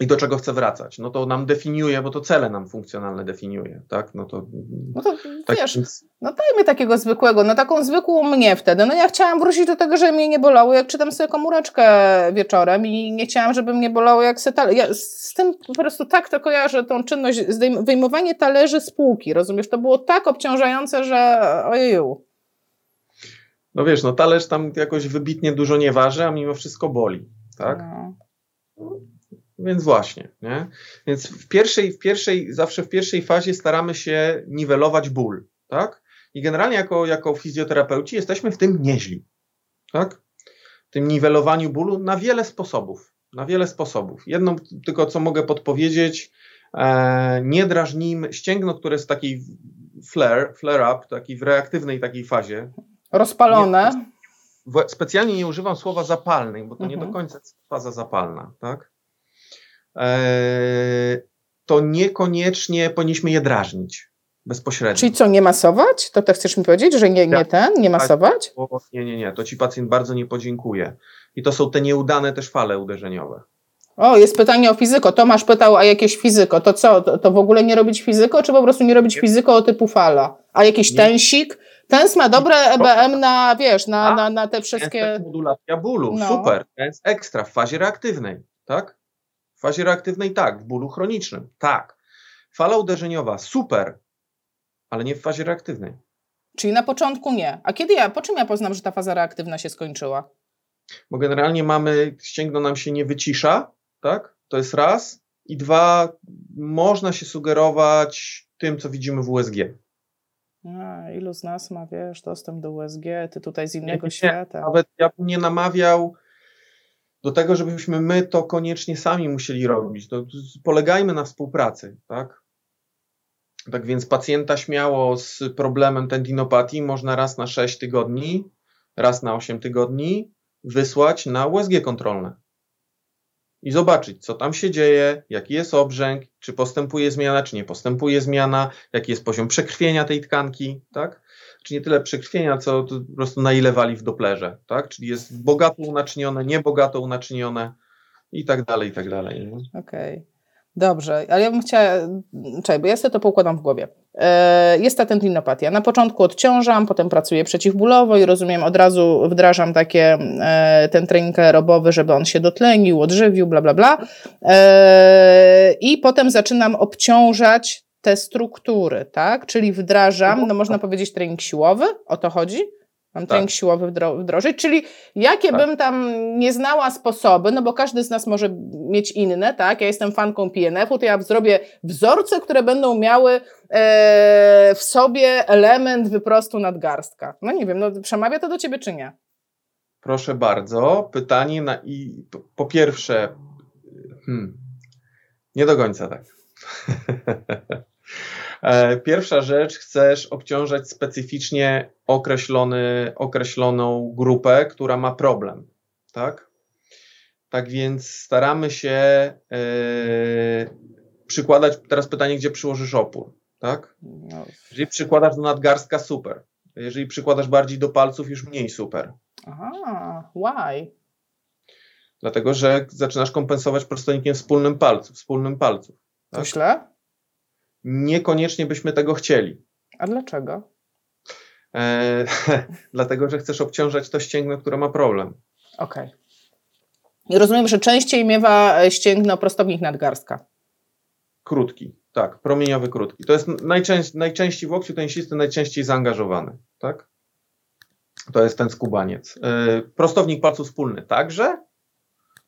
i do czego chcę wracać. No to nam definiuje, bo to cele nam funkcjonalne definiuje, tak? No to, no to tak, wiesz, no dajmy takiego zwykłego, no taką zwykłą mnie wtedy. No ja chciałam wrócić do tego, żeby mnie nie bolało, jak czytam sobie komóreczkę wieczorem i nie chciałam, żeby mnie bolało jak se Ja z tym po prostu tak to kojarzę, tą czynność, wyjmowanie talerzy z półki, rozumiesz? To było tak obciążające, że ojeju. No wiesz, no talerz tam jakoś wybitnie dużo nie waży, a mimo wszystko boli, tak? No. Więc właśnie, nie? Więc w pierwszej, w pierwszej, zawsze w pierwszej fazie staramy się niwelować ból, tak? I generalnie jako, jako fizjoterapeuci jesteśmy w tym nieźli, tak? W tym niwelowaniu bólu na wiele sposobów, na wiele sposobów. Jedną tylko, co mogę podpowiedzieć, e, nie drażnijmy, ścięgno, które jest taki flare, flare up, taki w reaktywnej takiej fazie. Rozpalone. Nie, specjalnie nie używam słowa zapalnej, bo to mhm. nie do mhm. końca jest faza zapalna, tak? E, to niekoniecznie powinniśmy je drażnić bezpośrednio. Czyli co, nie masować? To tak chcesz mi powiedzieć, że nie, nie tak. ten, nie masować? Nie, nie, nie, to ci pacjent bardzo nie podziękuje. I to są te nieudane też fale uderzeniowe. O, jest pytanie o fizyko. Tomasz pytał, a jakieś fizyko. To co, to, to w ogóle nie robić fizyko, czy po prostu nie robić fizyko o typu fala? A jakiś nie. tensik? Tens ma dobre EBM na, wiesz, na, na, na te wszystkie... Modulacja bólu, no. super. Tens ekstra w fazie reaktywnej, tak? W fazie reaktywnej tak, w bólu chronicznym tak. Fala uderzeniowa super, ale nie w fazie reaktywnej. Czyli na początku nie. A kiedy ja, po czym ja poznam, że ta faza reaktywna się skończyła? Bo generalnie mamy, ścięgno nam się nie wycisza, tak? To jest raz. I dwa, można się sugerować tym, co widzimy w USG. A, ilu z nas ma, wiesz, dostęp do USG, ty tutaj z innego nie, świata. Nawet ja bym nie namawiał do tego, żebyśmy my to koniecznie sami musieli robić. To polegajmy na współpracy, tak? Tak więc pacjenta śmiało z problemem tendinopatii można raz na 6 tygodni, raz na 8 tygodni wysłać na USG kontrolne i zobaczyć, co tam się dzieje, jaki jest obrzęk, czy postępuje zmiana, czy nie postępuje zmiana, jaki jest poziom przekrwienia tej tkanki, tak? Czy nie tyle przekrwienia, co po prostu na ile wali w doplerze, tak? Czyli jest bogato unaczynione, niebogato unaczynione i tak dalej, i tak dalej. Okej. Okay. Dobrze, ale ja bym chciała, czekaj, bo ja sobie to poukładam w głowie. E, jest ta tendinopatia. Na początku odciążam, potem pracuję przeciwbólowo i rozumiem, od razu wdrażam takie, e, ten trening aerobowy, żeby on się dotlenił, odżywił, bla, bla, bla. E, I potem zaczynam obciążać te struktury, tak? Czyli wdrażam, no można powiedzieć trening siłowy, o to chodzi? Mam tak. trening siłowy wdro wdrożyć, czyli jakie tak. bym tam nie znała sposoby, no bo każdy z nas może mieć inne, tak? Ja jestem fanką PNF-u, to ja zrobię wzorce, które będą miały e, w sobie element wyprostu nadgarstka. No nie wiem, no przemawia to do ciebie czy nie? Proszę bardzo. Pytanie na i po pierwsze, hmm, nie do końca tak. E, pierwsza rzecz, chcesz obciążać specyficznie określony, określoną grupę, która ma problem, tak? Tak więc staramy się yy, przykładać, teraz pytanie, gdzie przyłożysz opór, tak? No. Jeżeli przykładasz do nadgarstka, super. Jeżeli przykładasz bardziej do palców, już mniej super. Aha, why? Dlatego, że zaczynasz kompensować prostonikiem wspólnym palcu, wspólnym palców. Tak? Źle? Niekoniecznie byśmy tego chcieli. A dlaczego? E, dlatego, że chcesz obciążać to ścięgno, które ma problem. Okej. Okay. I rozumiem, że częściej miewa ścięgno prostownik nadgarstka. Krótki, tak, promieniowy krótki. To jest najczęściej, najczęściej w łokciu tenisisty najczęściej zaangażowany, tak? To jest ten skubaniec. E, prostownik palcu wspólny także.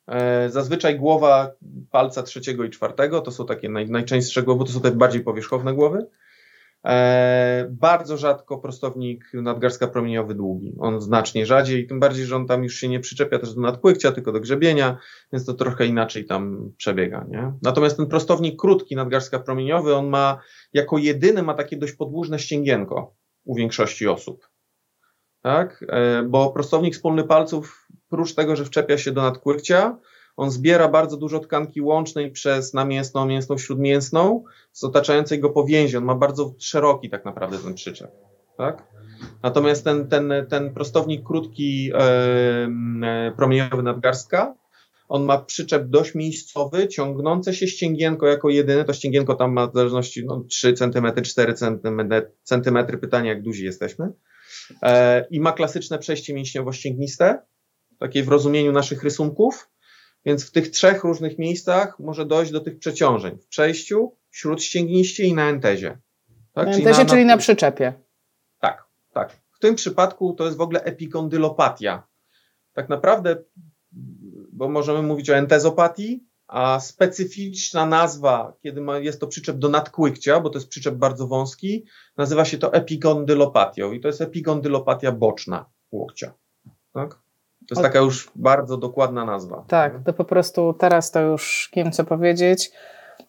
E, zazwyczaj głowa palca trzeciego i czwartego to są takie naj, najczęstsze głowy, to są te bardziej powierzchowne głowy. E, bardzo rzadko prostownik nadgarstka promieniowy długi. On znacznie rzadziej, tym bardziej, że on tam już się nie przyczepia też do nadkłykcia, tylko do grzebienia, więc to trochę inaczej tam przebiega. Nie? Natomiast ten prostownik krótki nadgarstka promieniowy, on ma jako jedyny ma takie dość podłużne ścięgienko u większości osób tak? E, bo prostownik wspólny palców, prócz tego, że wczepia się do nadkłykcia, on zbiera bardzo dużo tkanki łącznej przez namięsną, mięsną, śródmięsną z otaczającej go powięzi. On ma bardzo szeroki tak naprawdę ten przyczep. Tak? Natomiast ten, ten, ten prostownik krótki, e, e, promieniowy nadgarstka, on ma przyczep dość miejscowy, ciągnące się ścięgienko jako jedyne. To ścięgienko tam ma w zależności no, 3 cm, 4 cm, pytanie jak duzi jesteśmy. E, i ma klasyczne przejście mięśniowo-ścięgniste, takie w rozumieniu naszych rysunków, więc w tych trzech różnych miejscach może dojść do tych przeciążeń. W przejściu, śródścięgniście i na entezie. Tak? Na entezie, czyli na, czyli na przyczepie. Tak, tak. W tym przypadku to jest w ogóle epikondylopatia. Tak naprawdę, bo możemy mówić o entezopatii, a specyficzna nazwa, kiedy ma, jest to przyczep do nadkłykcia, bo to jest przyczep bardzo wąski, nazywa się to epigondylopatią i to jest epigondylopatia boczna łokcia. Tak? To jest taka już bardzo dokładna nazwa. Tak, to po prostu teraz to już wiem co powiedzieć.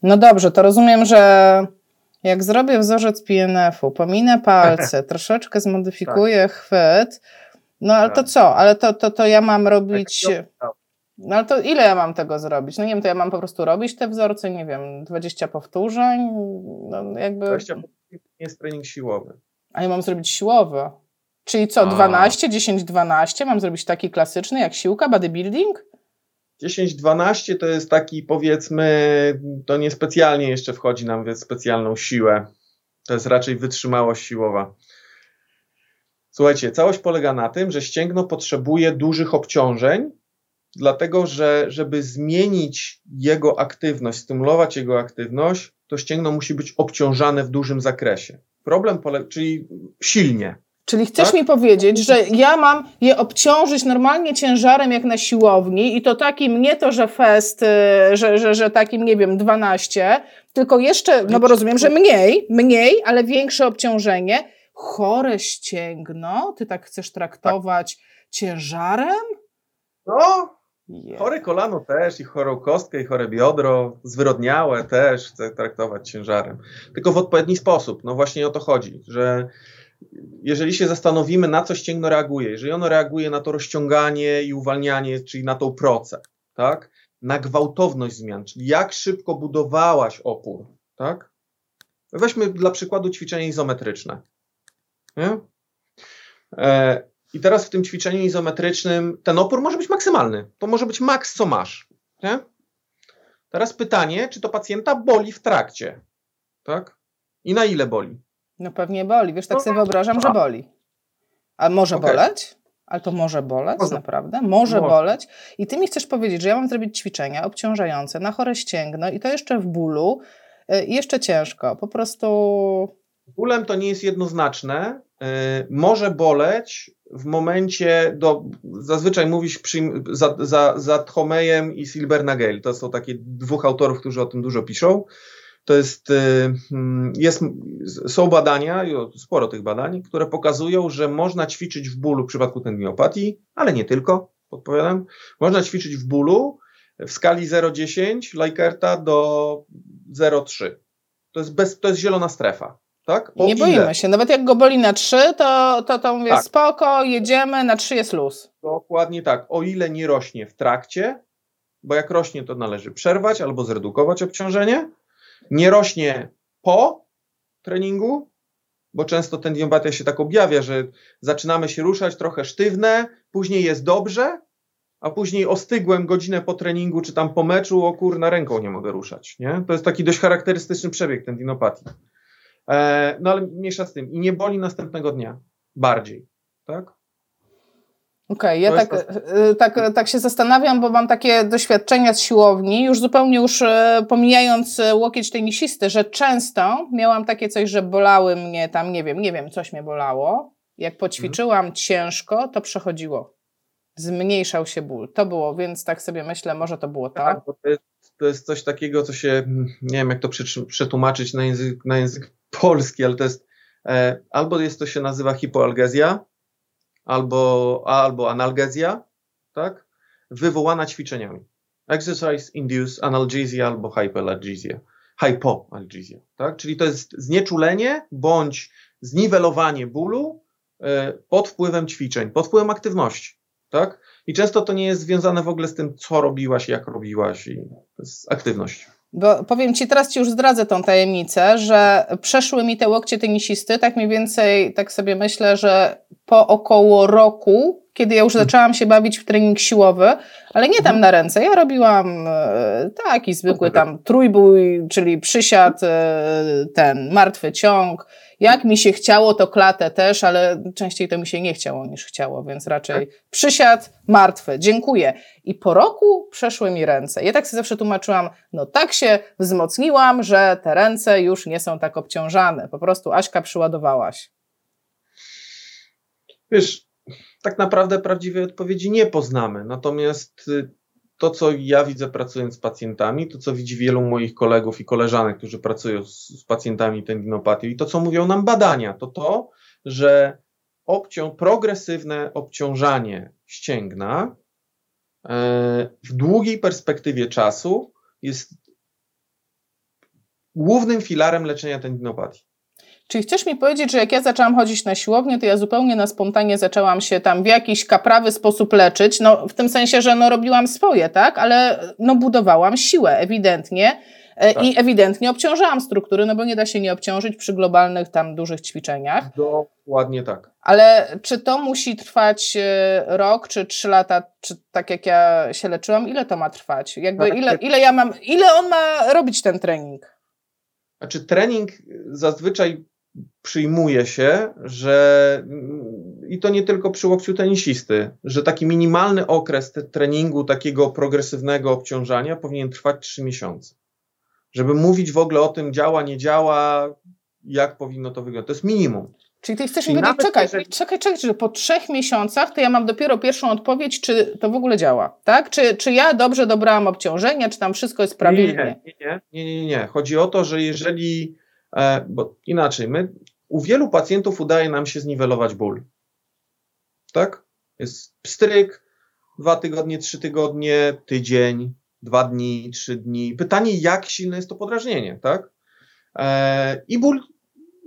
No dobrze, to rozumiem, że jak zrobię wzorzec PNF-u, pominę palce, troszeczkę zmodyfikuję tak. chwyt, no ale tak. to co? Ale to, to, to ja mam robić... Tak, no ale to ile ja mam tego zrobić? No nie wiem, to ja mam po prostu robić te wzorce, nie wiem, 20 powtórzeń, no jakby... 20 powtórzeń jest trening siłowy. A ja mam zrobić siłowy. Czyli co, 12, 10, 12? Mam zrobić taki klasyczny jak siłka, bodybuilding? 10-12 to jest taki powiedzmy, to niespecjalnie jeszcze wchodzi nam w specjalną siłę. To jest raczej wytrzymałość siłowa. Słuchajcie, całość polega na tym, że ścięgno potrzebuje dużych obciążeń, dlatego że żeby zmienić jego aktywność, stymulować jego aktywność, to ścięgno musi być obciążane w dużym zakresie. Problem polega, czyli silnie. Czyli chcesz tak? mi powiedzieć, że ja mam je obciążyć normalnie ciężarem jak na siłowni i to takim, nie to, że fest, y, że, że, że takim, nie wiem, 12, tylko jeszcze, no bo rozumiem, że mniej, mniej, ale większe obciążenie. Chore ścięgno, ty tak chcesz traktować tak. ciężarem? No, Yeah. Chore kolano też, i chorą kostkę, i chore biodro, zwyrodniałe też chcę traktować ciężarem. Tylko w odpowiedni sposób. No właśnie o to chodzi, że jeżeli się zastanowimy, na co ścięgno reaguje, jeżeli ono reaguje na to rozciąganie i uwalnianie, czyli na tą procę, tak? Na gwałtowność zmian, czyli jak szybko budowałaś opór, tak? Weźmy dla przykładu ćwiczenie izometryczne. Nie? E, i teraz w tym ćwiczeniu izometrycznym ten opór może być maksymalny. To może być maks, co masz. Nie? Teraz pytanie, czy to pacjenta boli w trakcie? Tak? I na ile boli? No pewnie boli. Wiesz, tak no, sobie wyobrażam, że boli. A może okay. boleć? Ale to może boleć, może. naprawdę? Może, może, boleć. I ty mi chcesz powiedzieć, że ja mam zrobić ćwiczenia obciążające na chore ścięgno i to jeszcze w bólu, y, jeszcze ciężko. Po prostu. Bólem to nie jest jednoznaczne. Y, może boleć w momencie, do, zazwyczaj mówisz przy, za, za, za Tchomejem i Silbernagel. To są takie dwóch autorów, którzy o tym dużo piszą. To jest, y, mm, jest, są badania, sporo tych badań, które pokazują, że można ćwiczyć w bólu w przypadku tendinopatii, ale nie tylko, podpowiadam. Można ćwiczyć w bólu w skali 0,10 Leikerta do 0,3. To jest, bez, to jest zielona strefa. Tak? Nie ile? boimy się. Nawet jak go boli na 3, to, to, to mówię tak. spoko, jedziemy, na 3 jest luz. Dokładnie tak. O ile nie rośnie w trakcie, bo jak rośnie, to należy przerwać albo zredukować obciążenie. Nie rośnie po treningu, bo często tendinopatia się tak objawia, że zaczynamy się ruszać trochę sztywne, później jest dobrze, a później ostygłem godzinę po treningu czy tam po meczu, o kurna, ręką nie mogę ruszać. Nie? To jest taki dość charakterystyczny przebieg tendinopatii. E, no ale mniejsza z tym. I nie boli następnego dnia. Bardziej. Tak? Okej, okay, ja tak, e, tak, tak się zastanawiam, bo mam takie doświadczenia z siłowni, już zupełnie już e, pomijając łokieć tenisisty, że często miałam takie coś, że bolały mnie tam, nie wiem, nie wiem, coś mnie bolało. Jak poćwiczyłam hmm. ciężko, to przechodziło zmniejszał się ból. To było, więc tak sobie myślę, może to było to. Tak, to jest, to jest coś takiego, co się, nie wiem jak to przetłumaczyć na język, na język polski, ale to jest, e, albo jest to się nazywa hipoalgezja, albo, albo analgezja, tak, wywołana ćwiczeniami. Exercise induced analgesia albo hypoalgesia. Hypoalgesia, tak? Czyli to jest znieczulenie bądź zniwelowanie bólu e, pod wpływem ćwiczeń, pod wpływem aktywności tak? I często to nie jest związane w ogóle z tym, co robiłaś, jak robiłaś i to jest aktywność. Bo powiem Ci, teraz Ci już zdradzę tą tajemnicę, że przeszły mi te łokcie tenisisty, tak mniej więcej, tak sobie myślę, że po około roku, kiedy ja już mhm. zaczęłam się bawić w trening siłowy, ale nie tam mhm. na ręce, ja robiłam e, taki zwykły tam trójbój, czyli przysiad, e, ten martwy ciąg, jak mi się chciało, to klatę też, ale częściej to mi się nie chciało niż chciało, więc raczej tak. przysiad martwy, dziękuję. I po roku przeszły mi ręce. Ja tak sobie zawsze tłumaczyłam, no tak się wzmocniłam, że te ręce już nie są tak obciążane. Po prostu Aśka przyładowałaś. Wiesz, tak naprawdę prawdziwej odpowiedzi nie poznamy. Natomiast y, to, co ja widzę pracując z pacjentami, to, co widzi wielu moich kolegów i koleżanek, którzy pracują z, z pacjentami tendinopatią i to, co mówią nam badania, to to, że obcią progresywne obciążanie ścięgna e, w długiej perspektywie czasu jest głównym filarem leczenia tendinopatii. Czyli chcesz mi powiedzieć, że jak ja zaczęłam chodzić na siłownię, to ja zupełnie na spontanie zaczęłam się tam w jakiś kaprawy sposób leczyć, no w tym sensie, że no robiłam swoje, tak, ale no budowałam siłę ewidentnie e, tak. i ewidentnie obciążałam struktury, no bo nie da się nie obciążyć przy globalnych tam dużych ćwiczeniach. Dokładnie tak. Ale czy to musi trwać e, rok, czy trzy lata, czy tak jak ja się leczyłam, ile to ma trwać? Jakby ile, ile ja mam, ile on ma robić ten trening? Znaczy trening zazwyczaj przyjmuje się, że i to nie tylko przy łokciu tenisisty, że taki minimalny okres treningu takiego progresywnego obciążania powinien trwać 3 miesiące. Żeby mówić w ogóle o tym działa, nie działa, jak powinno to wyglądać. To jest minimum. Czyli ty chcesz mi powiedzieć, czekaj, jeżeli... czekaj, czekaj, że po trzech miesiącach to ja mam dopiero pierwszą odpowiedź, czy to w ogóle działa, tak? Czy, czy ja dobrze dobrałam obciążenia, czy tam wszystko jest prawidłnie? Nie, nie, nie, nie, nie, nie. Chodzi o to, że jeżeli, bo inaczej, my u wielu pacjentów udaje nam się zniwelować ból. Tak? Jest pstryk, dwa tygodnie, trzy tygodnie, tydzień, dwa dni, trzy dni. Pytanie, jak silne jest to podrażnienie, tak? E, I ból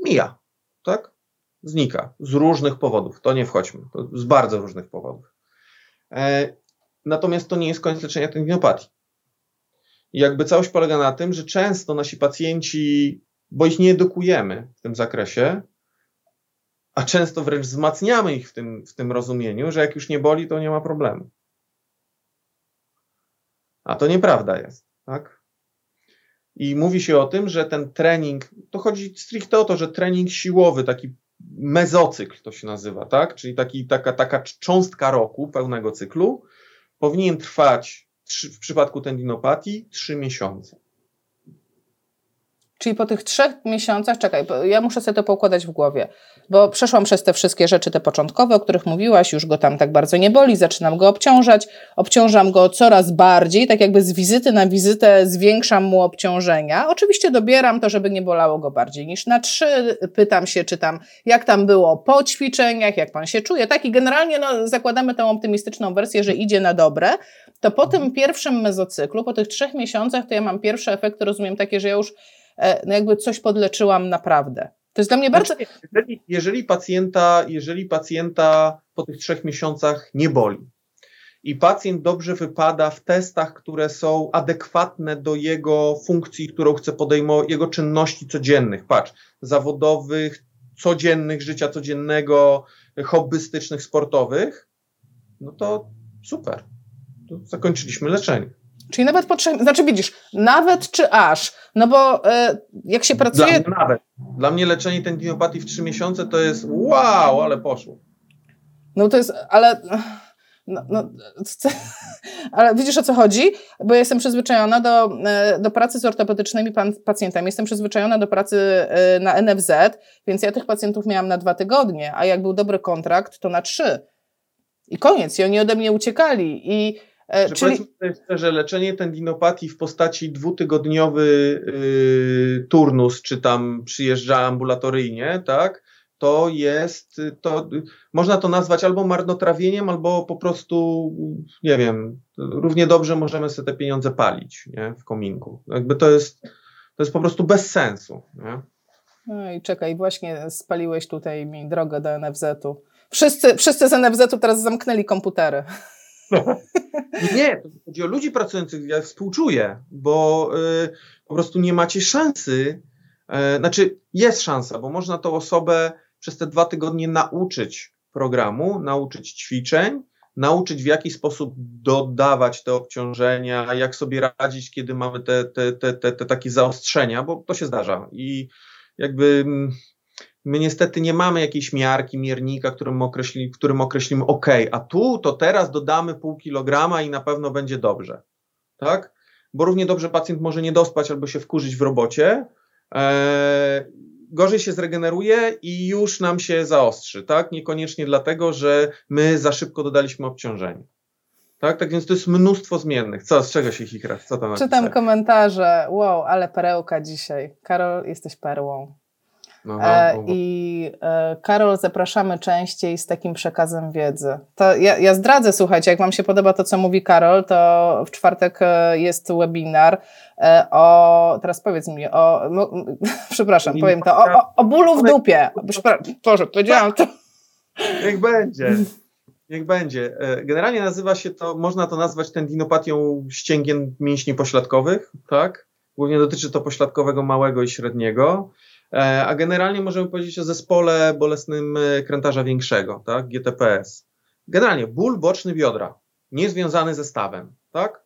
mija, tak? Znika z różnych powodów. To nie wchodźmy, to z bardzo różnych powodów. E, natomiast to nie jest koniec leczenia tendinopatii. Jakby całość polega na tym, że często nasi pacjenci bo ich nie edukujemy w tym zakresie, a często wręcz wzmacniamy ich w tym, w tym rozumieniu, że jak już nie boli, to nie ma problemu. A to nieprawda jest, tak? I mówi się o tym, że ten trening, to chodzi stricte o to, że trening siłowy, taki mezocykl to się nazywa, tak? Czyli taki, taka, taka cząstka roku pełnego cyklu, powinien trwać w przypadku tendinopatii 3 miesiące. Czyli po tych trzech miesiącach, czekaj, ja muszę sobie to poukładać w głowie, bo przeszłam przez te wszystkie rzeczy, te początkowe, o których mówiłaś, już go tam tak bardzo nie boli, zaczynam go obciążać, obciążam go coraz bardziej, tak jakby z wizyty na wizytę zwiększam mu obciążenia. Oczywiście dobieram to, żeby nie bolało go bardziej niż na trzy, pytam się, czy tam, jak tam było po ćwiczeniach, jak pan się czuje, tak? I generalnie no, zakładamy tę optymistyczną wersję, że idzie na dobre, to po tym pierwszym mezocyklu, po tych trzech miesiącach, to ja mam pierwsze efekty, rozumiem, takie, że ja już no jakby coś podleczyłam naprawdę. To jest dla mnie bardzo. Znaczy, jeżeli, jeżeli, pacjenta, jeżeli pacjenta po tych trzech miesiącach nie boli i pacjent dobrze wypada w testach, które są adekwatne do jego funkcji, którą chce podejmować, jego czynności codziennych, patrz, zawodowych, codziennych, życia codziennego, hobbystycznych, sportowych, no to super. Zakończyliśmy leczenie. Czyli nawet po trzech, znaczy widzisz, nawet czy aż, no bo e, jak się pracuje... Dla, nawet. Dla mnie leczenie tendinopatii w trzy miesiące to jest wow, ale poszło. No to jest, ale... No, no, ale widzisz o co chodzi? Bo ja jestem przyzwyczajona do, e, do pracy z ortopedycznymi pacjentami, jestem przyzwyczajona do pracy e, na NFZ, więc ja tych pacjentów miałam na dwa tygodnie, a jak był dobry kontrakt, to na trzy. I koniec, i oni ode mnie uciekali. I że Czyli... powiedzmy szczerze, leczenie tendinopatii w postaci dwutygodniowy yy, turnus, czy tam przyjeżdża ambulatoryjnie, tak? To jest, to można to nazwać albo marnotrawieniem, albo po prostu, nie wiem, równie dobrze możemy sobie te pieniądze palić nie? w kominku. Jakby to jest, to jest po prostu bez sensu. Nie? No i czekaj, właśnie spaliłeś tutaj mi drogę do NFZ-u. Wszyscy, wszyscy z NFZ-u teraz zamknęli komputery. Nie, to chodzi o ludzi pracujących, ja współczuję, bo y, po prostu nie macie szansy, y, znaczy jest szansa, bo można tą osobę przez te dwa tygodnie nauczyć programu, nauczyć ćwiczeń, nauczyć w jaki sposób dodawać te obciążenia, jak sobie radzić, kiedy mamy te, te, te, te, te takie zaostrzenia, bo to się zdarza. I jakby mm, My niestety nie mamy jakiejś miarki, miernika, którym, określi, którym określimy, OK, a tu to teraz dodamy pół kilograma i na pewno będzie dobrze. Tak? Bo równie dobrze pacjent może nie dospać albo się wkurzyć w robocie, e, gorzej się zregeneruje i już nam się zaostrzy. Tak? Niekoniecznie dlatego, że my za szybko dodaliśmy obciążenie. Tak, tak więc to jest mnóstwo zmiennych. Co, z czego się chichrasz? Co tam Czytam komentarze. Wow, ale perełka dzisiaj. Karol, jesteś perłą. Aha, e, I e, Karol, zapraszamy częściej z takim przekazem wiedzy. To ja, ja, zdradzę, słuchajcie, jak Wam się podoba to, co mówi Karol, to w czwartek e, jest webinar o, teraz powiedz mi, o, przepraszam, powiem to, o, o, o bólu w dupie. Boże, powiedziałam to. Niech będzie. Niech będzie. Generalnie nazywa się to, można to nazwać tendinopatią ścięgien mięśni pośladkowych, tak? Głównie dotyczy to pośladkowego małego i średniego. E, a generalnie możemy powiedzieć o zespole bolesnym e, krętarza większego, tak, GTPS. Generalnie ból boczny biodra, niezwiązany ze stawem, tak?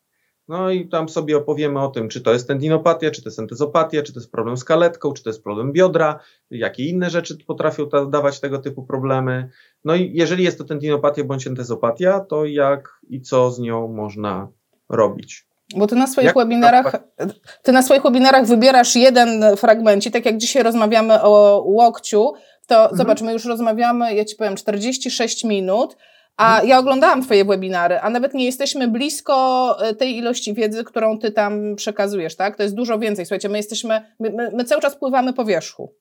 No i tam sobie opowiemy o tym, czy to jest tendinopatia, czy to jest entezopatia, czy to jest problem z kaletką, czy to jest problem biodra, jakie inne rzeczy potrafią ta, dawać tego typu problemy. No i jeżeli jest to tendinopatia bądź entezopatia, to jak i co z nią można robić. Bo ty na swoich jak webinarach, ty na swoich webinarach wybierasz jeden fragmencik, tak jak dzisiaj rozmawiamy o łokciu, to mhm. zobacz, my już rozmawiamy, ja ci powiem, 46 minut, a mhm. ja oglądałam twoje webinary, a nawet nie jesteśmy blisko e, tej ilości wiedzy, którą ty tam przekazujesz, tak? To jest dużo więcej. Słuchajcie, my jesteśmy, my, my, my cały czas pływamy po wierzchu.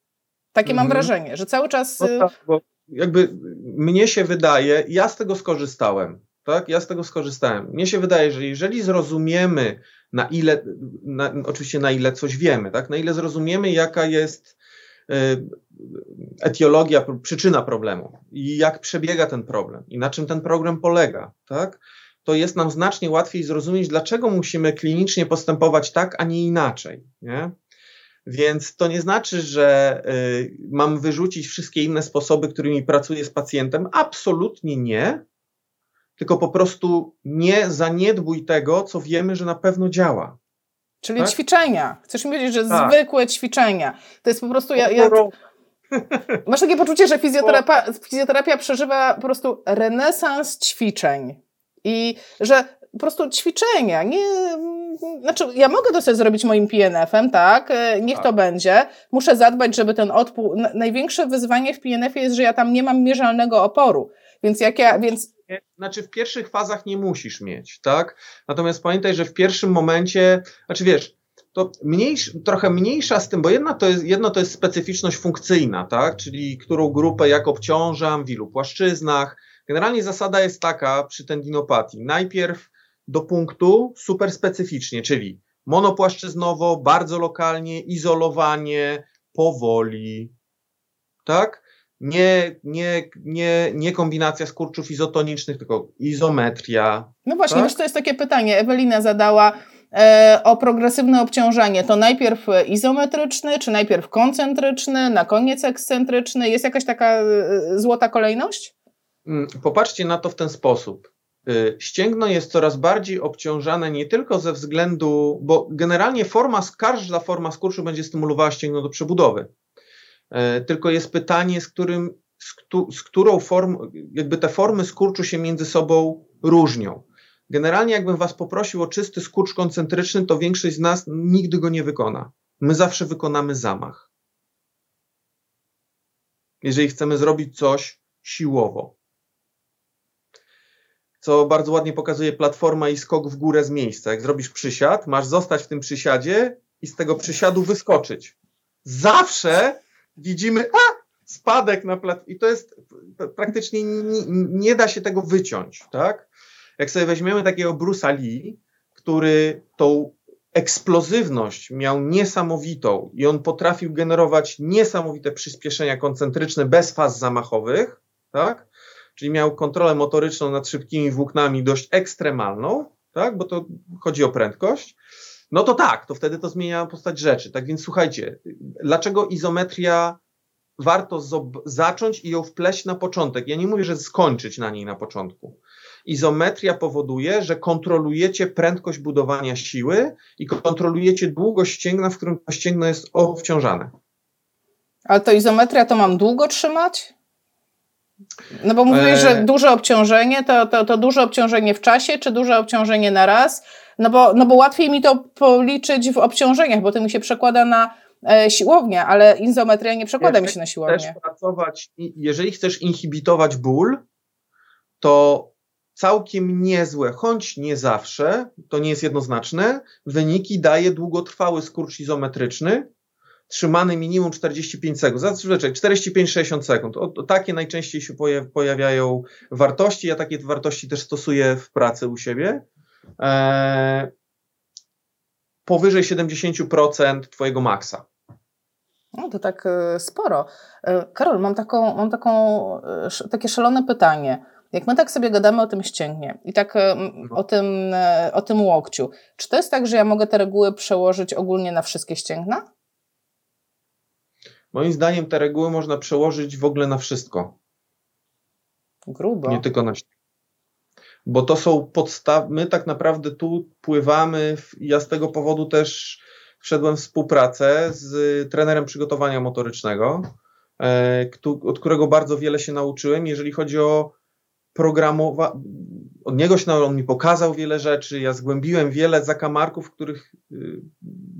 Takie mhm. mam wrażenie, że cały czas... No tak, bo jakby mnie się wydaje, ja z tego skorzystałem, tak? Ja z tego skorzystałem. Mnie się wydaje, że jeżeli zrozumiemy, na ile, na, oczywiście na ile coś wiemy, tak? na ile zrozumiemy, jaka jest y, etiologia, przyczyna problemu i jak przebiega ten problem i na czym ten problem polega, tak? to jest nam znacznie łatwiej zrozumieć, dlaczego musimy klinicznie postępować tak, a nie inaczej. Nie? Więc to nie znaczy, że y, mam wyrzucić wszystkie inne sposoby, którymi pracuję z pacjentem. Absolutnie nie tylko po prostu nie zaniedbuj tego, co wiemy, że na pewno działa. Czyli tak? ćwiczenia. Chcesz mi powiedzieć, że tak. zwykłe ćwiczenia. To jest po prostu. Ja, ja, masz takie poczucie, że fizjoterapia, fizjoterapia przeżywa po prostu renesans ćwiczeń. I że po prostu ćwiczenia, nie znaczy ja mogę to sobie zrobić moim PNF-em, tak, e, niech tak. to będzie. Muszę zadbać, żeby ten odpór, największe wyzwanie w PNF-ie jest, że ja tam nie mam mierzalnego oporu. Więc jak ja, więc znaczy w pierwszych fazach nie musisz mieć, tak? Natomiast pamiętaj, że w pierwszym momencie, znaczy wiesz, to mniejsz, trochę mniejsza z tym, bo jedna to jest, jedno to jest specyficzność funkcyjna, tak? Czyli którą grupę jak obciążam, w ilu płaszczyznach. Generalnie zasada jest taka przy tendinopatii. Najpierw do punktu super specyficznie, czyli monopłaszczyznowo, bardzo lokalnie, izolowanie, powoli, tak? Nie, nie, nie, nie kombinacja skurczów izotonicznych, tylko izometria. No właśnie, tak? wiesz, to jest takie pytanie. Ewelina zadała e, o progresywne obciążenie. To najpierw izometryczny, czy najpierw koncentryczny, na koniec ekscentryczny? Jest jakaś taka e, złota kolejność? Mm, popatrzcie na to w ten sposób. E, ścięgno jest coraz bardziej obciążane nie tylko ze względu, bo generalnie forma, każda forma skurczu będzie stymulowała ścięgno do przebudowy. E, tylko jest pytanie, z, którym, z, z którą formą, jakby te formy skurczu się między sobą różnią. Generalnie, jakbym Was poprosił o czysty skurcz koncentryczny, to większość z nas nigdy go nie wykona. My zawsze wykonamy zamach. Jeżeli chcemy zrobić coś siłowo. Co bardzo ładnie pokazuje platforma i skok w górę z miejsca. Jak zrobisz przysiad, masz zostać w tym przysiadzie i z tego przysiadu wyskoczyć. Zawsze widzimy, a, spadek na plat i to jest praktycznie nie, da się tego wyciąć, tak? Jak sobie weźmiemy takiego Bruce'a Lee, który tą eksplozywność miał niesamowitą i on potrafił generować niesamowite przyspieszenia koncentryczne bez faz zamachowych, tak? Czyli miał kontrolę motoryczną nad szybkimi włóknami dość ekstremalną, tak? Bo to chodzi o prędkość no to tak, to wtedy to zmienia postać rzeczy. Tak więc słuchajcie, dlaczego izometria warto zacząć i ją wpleść na początek? Ja nie mówię, że skończyć na niej na początku. Izometria powoduje, że kontrolujecie prędkość budowania siły i kontrolujecie długość ścięgna, w którym to ścięgno jest obciążane. Ale to izometria to mam długo trzymać? No bo mówisz, że e, duże obciążenie to, to, to duże obciążenie w czasie, czy duże obciążenie na raz? No bo, no bo łatwiej mi to policzyć w obciążeniach, bo to mi się przekłada na e, siłownię, ale izometria nie przekłada jeżeli mi się na siłownię. Chcesz pracować, jeżeli chcesz inhibitować ból, to całkiem niezłe, choć nie zawsze, to nie jest jednoznaczne, wyniki daje długotrwały skurcz izometryczny, trzymany minimum 45 sekund. Zazwyczaj 45-60 sekund. O, takie najczęściej się pojawiają wartości. Ja takie wartości też stosuję w pracy u siebie. E, powyżej 70% Twojego maksa. No to tak e, sporo. E, Karol, mam, taką, mam taką, takie szalone pytanie. Jak my tak sobie gadamy o tym ścięgnie i tak no. o, tym, o tym łokciu, czy to jest tak, że ja mogę te reguły przełożyć ogólnie na wszystkie ścięgna? Moim zdaniem te reguły można przełożyć w ogóle na wszystko. Grubo. Nie tylko na bo to są podstawy. My tak naprawdę tu pływamy. W, ja z tego powodu też wszedłem w współpracę z trenerem przygotowania motorycznego, e, od którego bardzo wiele się nauczyłem, jeżeli chodzi o programowanie. Od niego się on mi pokazał wiele rzeczy, ja zgłębiłem wiele zakamarków, których y,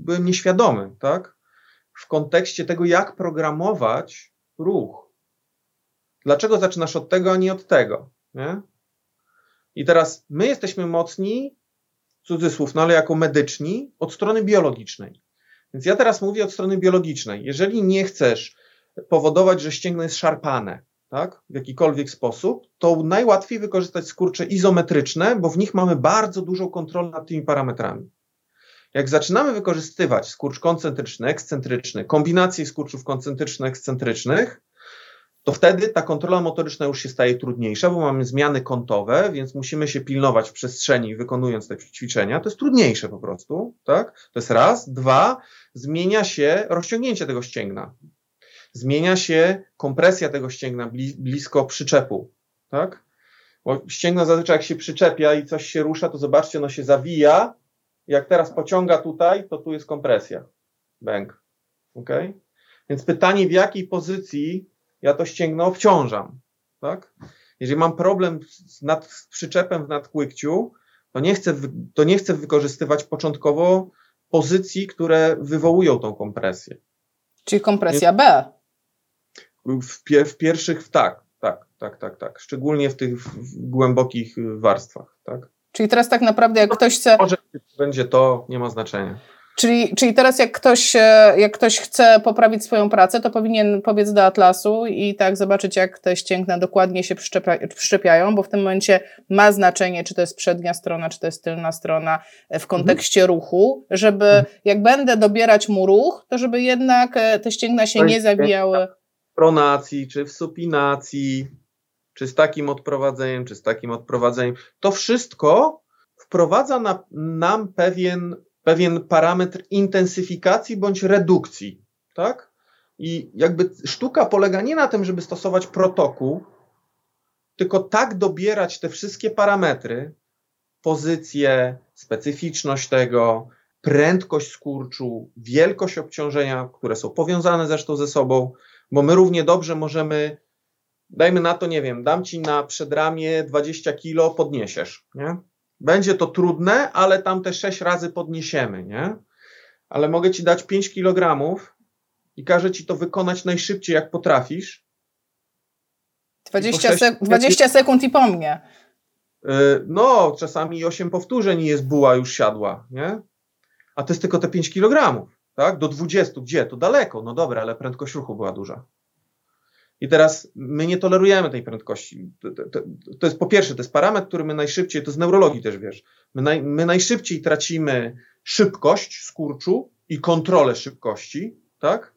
byłem nieświadomy, tak? W kontekście tego, jak programować ruch. Dlaczego zaczynasz od tego, a nie od tego? Nie? I teraz my jesteśmy mocni, cudzysłów, no ale jako medyczni, od strony biologicznej. Więc ja teraz mówię od strony biologicznej. Jeżeli nie chcesz powodować, że ścięgno jest szarpane, tak, w jakikolwiek sposób, to najłatwiej wykorzystać skurcze izometryczne, bo w nich mamy bardzo dużą kontrolę nad tymi parametrami. Jak zaczynamy wykorzystywać skurcz koncentryczny, ekscentryczny, kombinacje skurczów koncentryczno-ekscentrycznych, to wtedy ta kontrola motoryczna już się staje trudniejsza, bo mamy zmiany kątowe, więc musimy się pilnować w przestrzeni, wykonując te ćwiczenia. To jest trudniejsze po prostu, tak? To jest raz. Dwa, zmienia się rozciągnięcie tego ścięgna. Zmienia się kompresja tego ścięgna blisko przyczepu, tak? Bo ścięgno zazwyczaj jak się przyczepia i coś się rusza, to zobaczcie, ono się zawija. Jak teraz pociąga tutaj, to tu jest kompresja. Bęk. Ok? Więc pytanie, w jakiej pozycji ja to ścięgno obciążam. Tak? Jeżeli mam problem z, nad, z przyczepem w nadkłykciu, To nie chcę, to nie chcę wykorzystywać początkowo pozycji, które wywołują tą kompresję. Czyli kompresja B. W, pie, w pierwszych, tak, tak, tak, tak, tak. Szczególnie w tych w głębokich warstwach, tak. Czyli teraz tak naprawdę jak ktoś chce... Może będzie to, nie ma znaczenia. Czyli, czyli teraz jak ktoś, e, jak ktoś chce poprawić swoją pracę, to powinien pobiec do Atlasu i tak zobaczyć, jak te ścięgna dokładnie się przyczepia, przyczepiają, bo w tym momencie ma znaczenie, czy to jest przednia strona, czy to jest tylna strona e, w kontekście mhm. ruchu, żeby mhm. jak będę dobierać mu ruch, to żeby jednak e, te ścięgna się nie zawijały. W pronacji, czy w supinacji, czy z takim odprowadzeniem, czy z takim odprowadzeniem. To wszystko wprowadza na, nam pewien pewien parametr intensyfikacji bądź redukcji, tak? I jakby sztuka polega nie na tym, żeby stosować protokół, tylko tak dobierać te wszystkie parametry, pozycję, specyficzność tego, prędkość skurczu, wielkość obciążenia, które są powiązane zresztą ze sobą, bo my równie dobrze możemy, dajmy na to, nie wiem, dam ci na przedramię 20 kilo, podniesiesz, nie? Będzie to trudne, ale tam te 6 razy podniesiemy, nie? Ale mogę ci dać 5 kg i każę ci to wykonać najszybciej, jak potrafisz. 20, sek 20 sekund i po mnie. Y, no, czasami 8 powtórzeń i jest buła już siadła, nie? A to jest tylko te 5 kg, tak? Do 20, gdzie? To daleko, no dobra, ale prędkość ruchu była duża. I teraz my nie tolerujemy tej prędkości. To, to, to, jest po pierwsze, to jest parametr, który my najszybciej, to z neurologii też wiesz, my, naj, my najszybciej tracimy szybkość skurczu i kontrolę szybkości, tak?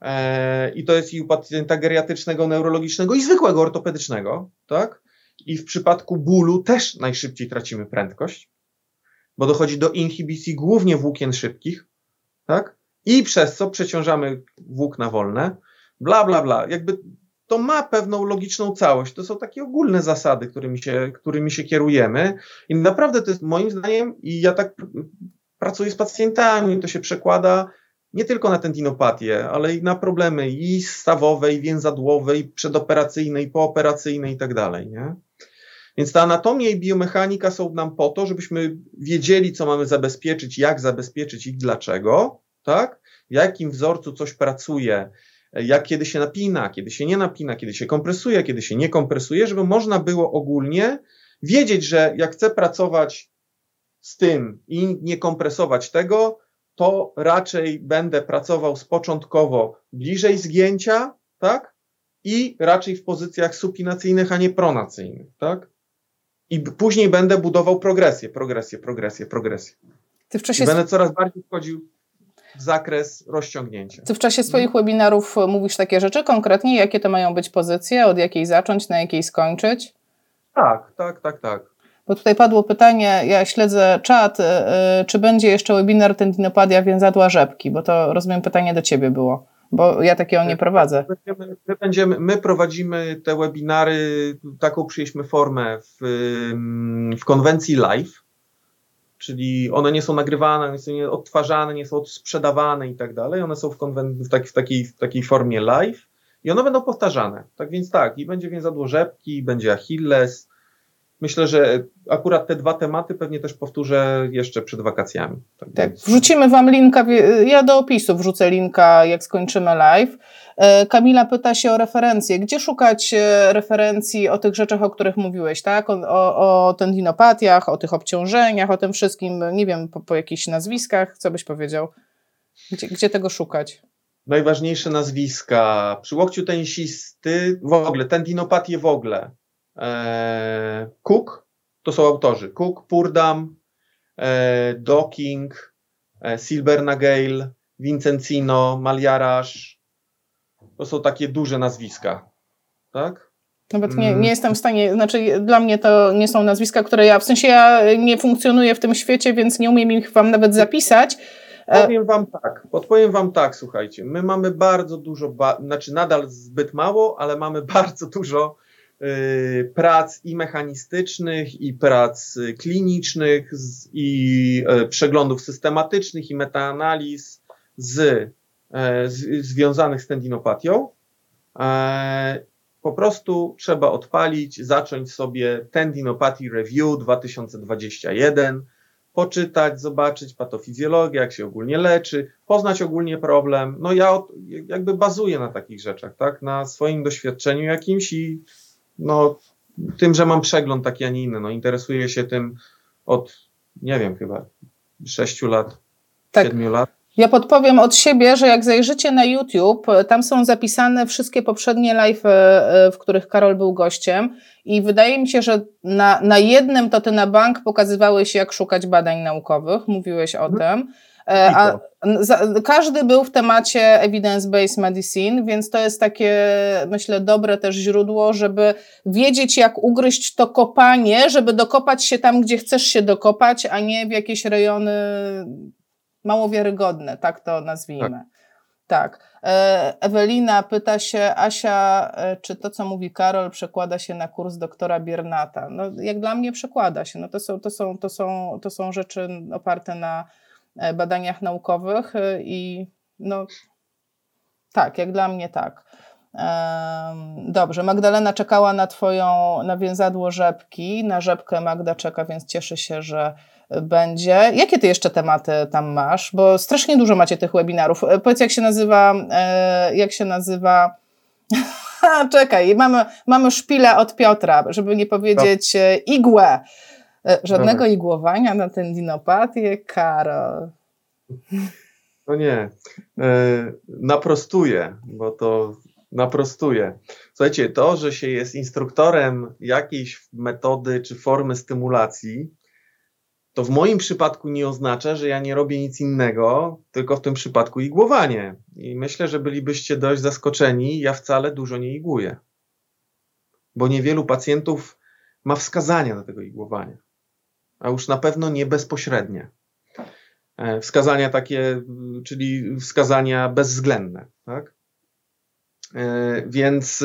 E, I to jest i u pacjenta geriatrycznego, neurologicznego i zwykłego ortopedycznego, tak? I w przypadku bólu też najszybciej tracimy prędkość, bo dochodzi do inhibicji głównie włókien szybkich, tak? I przez co przeciążamy włókna wolne, bla, bla, bla. Jakby to ma pewną logiczną całość. To są takie ogólne zasady, którymi się, którymi się kierujemy. I naprawdę to jest moim zdaniem, i ja tak pracuję z pacjentami, to się przekłada nie tylko na tendinopatię, ale i na problemy i stawowe, i więzadłowe, i przedoperacyjne, i pooperacyjne i tak dalej, nie? Więc ta anatomia i biomechanika są nam po to, żebyśmy wiedzieli, co mamy zabezpieczyć, jak zabezpieczyć i dlaczego, tak? W jakim wzorcu coś pracuje, jak kiedy się napina, kiedy się nie napina, kiedy się kompresuje, kiedy się nie kompresuje, żeby można było ogólnie wiedzieć, że jak chcę pracować z tym i nie kompresować tego, to raczej będę pracował z początkowo bliżej zgięcia, tak? I raczej w pozycjach supinacyjnych, a nie pronacyjnych, tak? I później będę budował progresję, progresję, progresję, progresję. Ty w czasie I będę coraz bardziej wchodził zakres rozciągnięcia. Ty w czasie swoich mhm. webinarów mówisz takie rzeczy konkretnie? Jakie to mają być pozycje? Od jakiej zacząć, na jakiej skończyć? Tak, tak, tak, tak. Bo tutaj padło pytanie, ja śledzę czat, yy, czy będzie jeszcze webinar tendinopadia więzadła rzepki, bo to rozumiem pytanie do ciebie było, bo ja takiego nie prowadzę. My, my, będziemy, my prowadzimy te webinary, taką przyjęliśmy formę w, w konwencji live, czyli one nie są nagrywane, nie są odtwarzane, nie są sprzedawane i tak dalej. One są w, konwen- w, taki, w, takiej, w takiej formie live i one będą powtarzane. Tak więc tak, i będzie więzadło rzepki, będzie Achilles. Myślę, że akurat te dwa tematy pewnie też powtórzę jeszcze przed wakacjami. Tak, tak. wrzucimy Wam linka, ja do opisu wrzucę linka, jak skończymy live. E, Kamila pyta się o referencje. Gdzie szukać e, referencji o tych rzeczach, o których mówiłeś, tak? O, o, o tendinopatiach, o tych obciążeniach, o tym wszystkim, nie wiem, po, po jakichś nazwiskach, co byś powiedział? Gdzie, gdzie tego szukać? Najważniejsze nazwiska. Przy łokciu tenisisty, w ogóle, tendinopatie w ogóle. Eee, Cook, to są autorzy. Cook, Purdam, e, Docking, e, Silbernagale, Vincencino, Maliarasz, to są takie duże nazwiska, tak? Nawet nie, nie jestem w stanie, znaczy dla mnie to nie są nazwiska, które ja, w sensie ja nie funkcjonuję w tym świecie, więc nie umiem ich wam nawet zapisać. E, Powiem wam tak, odpowiem wam tak, słuchajcie, my mamy bardzo dużo, ba znaczy nadal zbyt mało, ale mamy bardzo dużo y, prac i mechanistycznych, i prac klinicznych, z, i y, przeglądów systematycznych, i metaanaliz z z, związanych z tendinopatią. E, Po prostu trzeba odpalić, zacząć sobie Tendinopathy Review 2021, poczytać, zobaczyć patofizjologię, jak się ogólnie leczy, poznać ogólnie problem. No ja od, jakby bazuję na takich rzeczach, tak? Na swoim doświadczeniu jakimś i no, tym, że mam przegląd taki, a nie inny. No, interesuję się tym od, nie wiem, chyba sześciu lat, tak. siedmiu lat. Ja podpowiem od siebie, że jak zajrzycie na YouTube, tam są zapisane wszystkie poprzednie live, e, w których Karol był gościem i wydaje mi się, że na, na jednym to ty na bank pokazywałeś, jak szukać badań naukowych, mówiłeś o mhm. tym. E, a każdy był w temacie evidence-based medicine, więc to jest takie, myślę, dobre też źródło, żeby wiedzieć, jak ugryźć to kopanie, żeby dokopać się tam, gdzie chcesz się dokopać, a nie w jakieś rejony mało wiarygodne, tak to nazwijmy. Tak. tak. E, Ewelina pyta się, Asia, e, czy to, co mówi Karol, przekłada się na kurs doktora Biernata? No, jak dla mnie przekłada się. No, to, są, to, są, to, są, to są rzeczy oparte na e, badaniach naukowych i no tak, jak dla mnie tak. Dobrze, Magdalena czekała na Twoją nawiązadło rzepki. Na rzepkę Magda czeka, więc cieszy się, że będzie. Jakie ty jeszcze tematy tam masz? Bo strasznie dużo macie tych webinarów. E, powiedz, jak się nazywa, e, jak się nazywa. Czekaj, mamy, mamy szpilę od Piotra, żeby nie powiedzieć no. igłę. Żadnego Dobra. igłowania na ten dinopatię, Karol. No nie. naprostuję, bo to naprostuję. Słuchajcie, to, że się jest instruktorem jakiejś metody czy formy stymulacji, to w moim przypadku nie oznacza, że ja nie robię nic innego, tylko w tym przypadku igłowanie. I myślę, że bylibyście dość zaskoczeni, ja wcale dużo nie igłuję. Bo niewielu pacjentów ma wskazania do tego igłowania, a już na pewno nie bezpośrednie. E, wskazania takie, czyli wskazania bezwzględne, tak? E, więc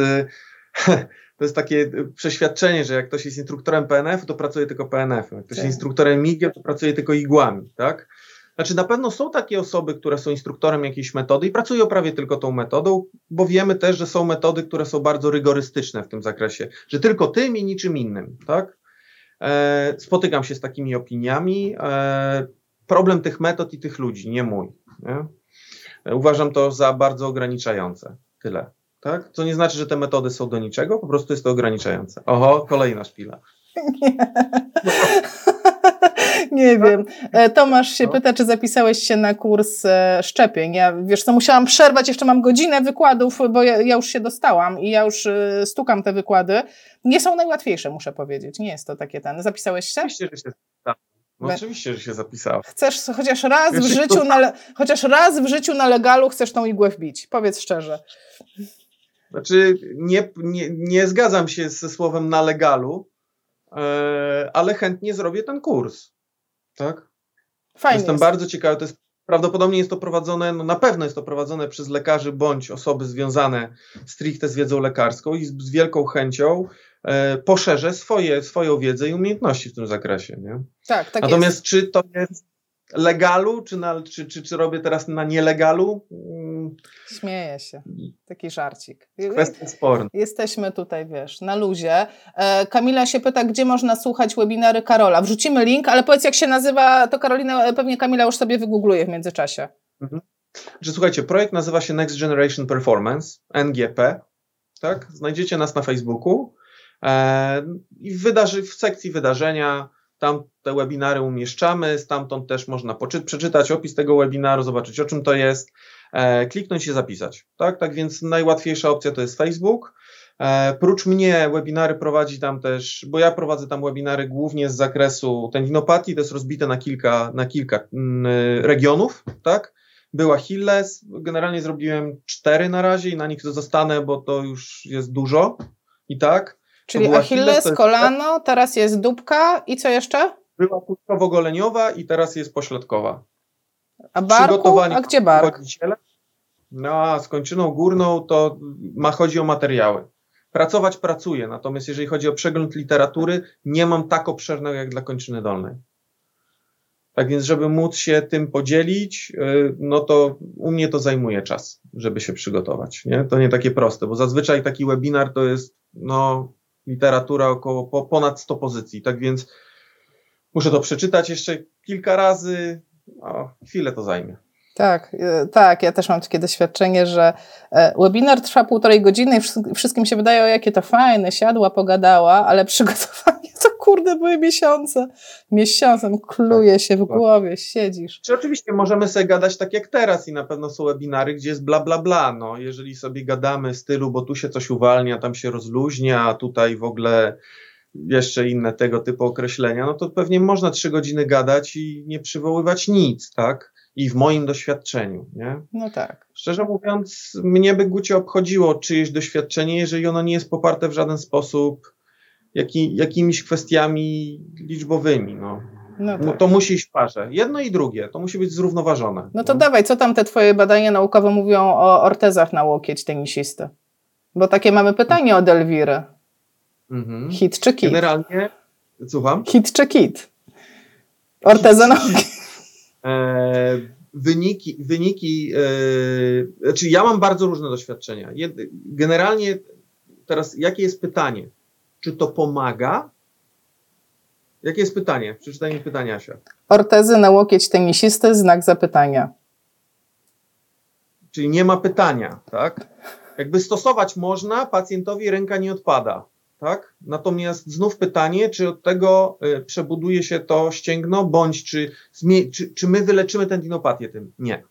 to jest takie przeświadczenie, że jak ktoś jest instruktorem PNF, to pracuje tylko PNF. Jak ktoś tak. jest instruktorem MIG, to pracuje tylko igłami, tak? Znaczy na pewno są takie osoby, które są instruktorem jakiejś metody i pracują prawie tylko tą metodą, bo wiemy też, że są metody, które są bardzo rygorystyczne w tym zakresie, że tylko tym i niczym innym, tak? E, spotykam się z takimi opiniami. E, problem tych metod i tych ludzi, nie mój. Nie? E, uważam to za bardzo ograniczające. Tyle tak? Co nie znaczy, że te metody są do niczego, po prostu jest to ograniczające. Oho, kolejna szpila. Nie. Nie wiem. E, Tomasz się no. pyta, czy zapisałeś się na kurs e, szczepień. Ja, wiesz co, musiałam przerwać, jeszcze mam godzinę wykładów, bo ja, ja, już się dostałam i ja już e, stukam te wykłady. Nie są najłatwiejsze, muszę powiedzieć. Nie jest to takie ten. Zapisałeś się? Oczywiście, że się no oczywiście, że się zapisałem. Chcesz chociaż raz w życiu, na, chociaż raz w życiu na legalu chcesz tą igłę wbić. Powiedz szczerze. Znaczy, nie, nie, nie zgadzam się ze słowem na legalu, e, ale chętnie zrobię ten kurs. Tak? Fajnie. Jestem jest. bardzo ciekawy. To jest, prawdopodobnie jest to prowadzone, no na pewno jest to prowadzone przez lekarzy bądź osoby związane stricte z wiedzą lekarską i z, z wielką chęcią e, poszerzę swoje, swoją wiedzę i umiejętności w tym zakresie. Nie? Tak, tak Natomiast jest. czy to jest legalu, czy, na, czy, czy, czy robię teraz na nielegalu? Śmieję się. Taki żarcik. Kwestia sporna. Jesteśmy tutaj, wiesz, na luzie. E, Kamila się pyta, gdzie można słuchać webinary Karola. Wrzucimy link, ale powiedz, jak się nazywa, to Karolina, e, pewnie Kamila już sobie wygoogluje w międzyczasie. Mhm. Że słuchajcie, projekt nazywa się Next Generation Performance, NGP. Tak? Znajdziecie nas na Facebooku. E, I wydarzy, w sekcji wydarzenia tam te webinary umieszczamy, stamtąd też można przeczytać opis tego webinaru, zobaczyć o czym to jest, e, kliknąć i zapisać. Tak, tak więc najłatwiejsza opcja to jest Facebook. E, prócz mnie webinary prowadzi tam też, bo ja prowadzę tam webinary głównie z zakresu tendinopatii, to jest rozbite na kilka, na kilka mm, regionów, tak? Była Hilles, generalnie zrobiłem cztery na razie i na nich zostanę, bo to już jest dużo i tak. Czyli Achilles, jest... kolano, teraz jest dupka i co jeszcze? Była kurczowo-goleniowa i teraz jest pośladkowa. A barku? A gdzie bark? No, a z kończyną górną to ma chodzi o materiały. Pracować pracuję, natomiast jeżeli chodzi o przegląd literatury, nie mam tak obszernego jak dla kończyny dolnej. Tak więc, żeby móc się tym podzielić, y, no to u mnie to zajmuje czas, żeby się przygotować. Nie? To nie takie proste, bo zazwyczaj taki webinar to jest no, literatura około po, ponad 100 pozycji. Tak więc muszę to przeczytać jeszcze kilka razy, a chwilę to zajmie. Tak, y, tak, ja też mam takie doświadczenie, że e, webinar trwa półtorej godziny i wszystkim się wydaje, o jakie to fajne, siadła, pogadała, ale przygotowanie to kurde były miesiące. Miesiącem kluje tak, się w głowie, siedzisz. Czy oczywiście możemy sobie gadać tak jak teraz i na pewno są webinary, gdzie jest bla bla bla, no jeżeli sobie gadamy stylu, bo tu się coś uwalnia, tam się rozluźnia, a tutaj w ogóle jeszcze inne tego typu określenia, no to pewnie można trzy godziny gadać i nie przywoływać nic, tak? I w moim doświadczeniu. Nie? No tak. Szczerze mówiąc, mnie by Gucie obchodziło czyjeś doświadczenie, jeżeli ono nie jest poparte w żaden sposób jaki, jakimiś kwestiami liczbowymi. No. No, tak. to musi iść w parze. Jedno i drugie. To musi być zrównoważone. No to no. dawaj, co tam te twoje badania naukowe mówią o ortezach na łokieć tenisisty? Bo takie mamy pytanie od Elwiry. Mhm. Hit czy kit? Generalnie, słucham? Hit czy kit? Orteza na łokieć. E, wyniki, wyniki e, znaczy ja mam bardzo różne doświadczenia. Generalnie teraz, jakie jest pytanie? Czy to pomaga? Jakie jest pytanie? Przeczytaj mi pytania, Asia. Ortezy na łokieć tenisisty, znak zapytania. Czyli nie ma pytania, tak? Jakby stosować można, pacjentowi ręka nie odpada tak? Natomiast znów pytanie, czy od tego y, przebuduje się to ścięgno, bądź czy, czy, czy my wyleczymy tendinopatię tym? Nie.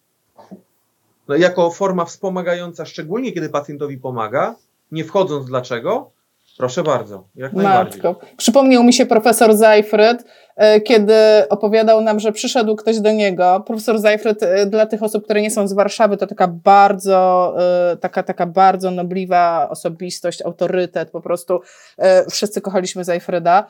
No, jako forma wspomagająca, szczególnie kiedy pacjentowi pomaga, nie wchodząc dlaczego, Proszę bardzo, jak najbardziej. Przypomniał mi się profesor Zajfryd, kiedy opowiadał nam, że przyszedł ktoś do niego. Profesor Zajfryd, e, dla tych osób, które nie są z Warszawy, to taka bardzo, e, taka, taka bardzo nobliwa osobistość, autorytet, po prostu wszyscy kochaliśmy Zajfryda.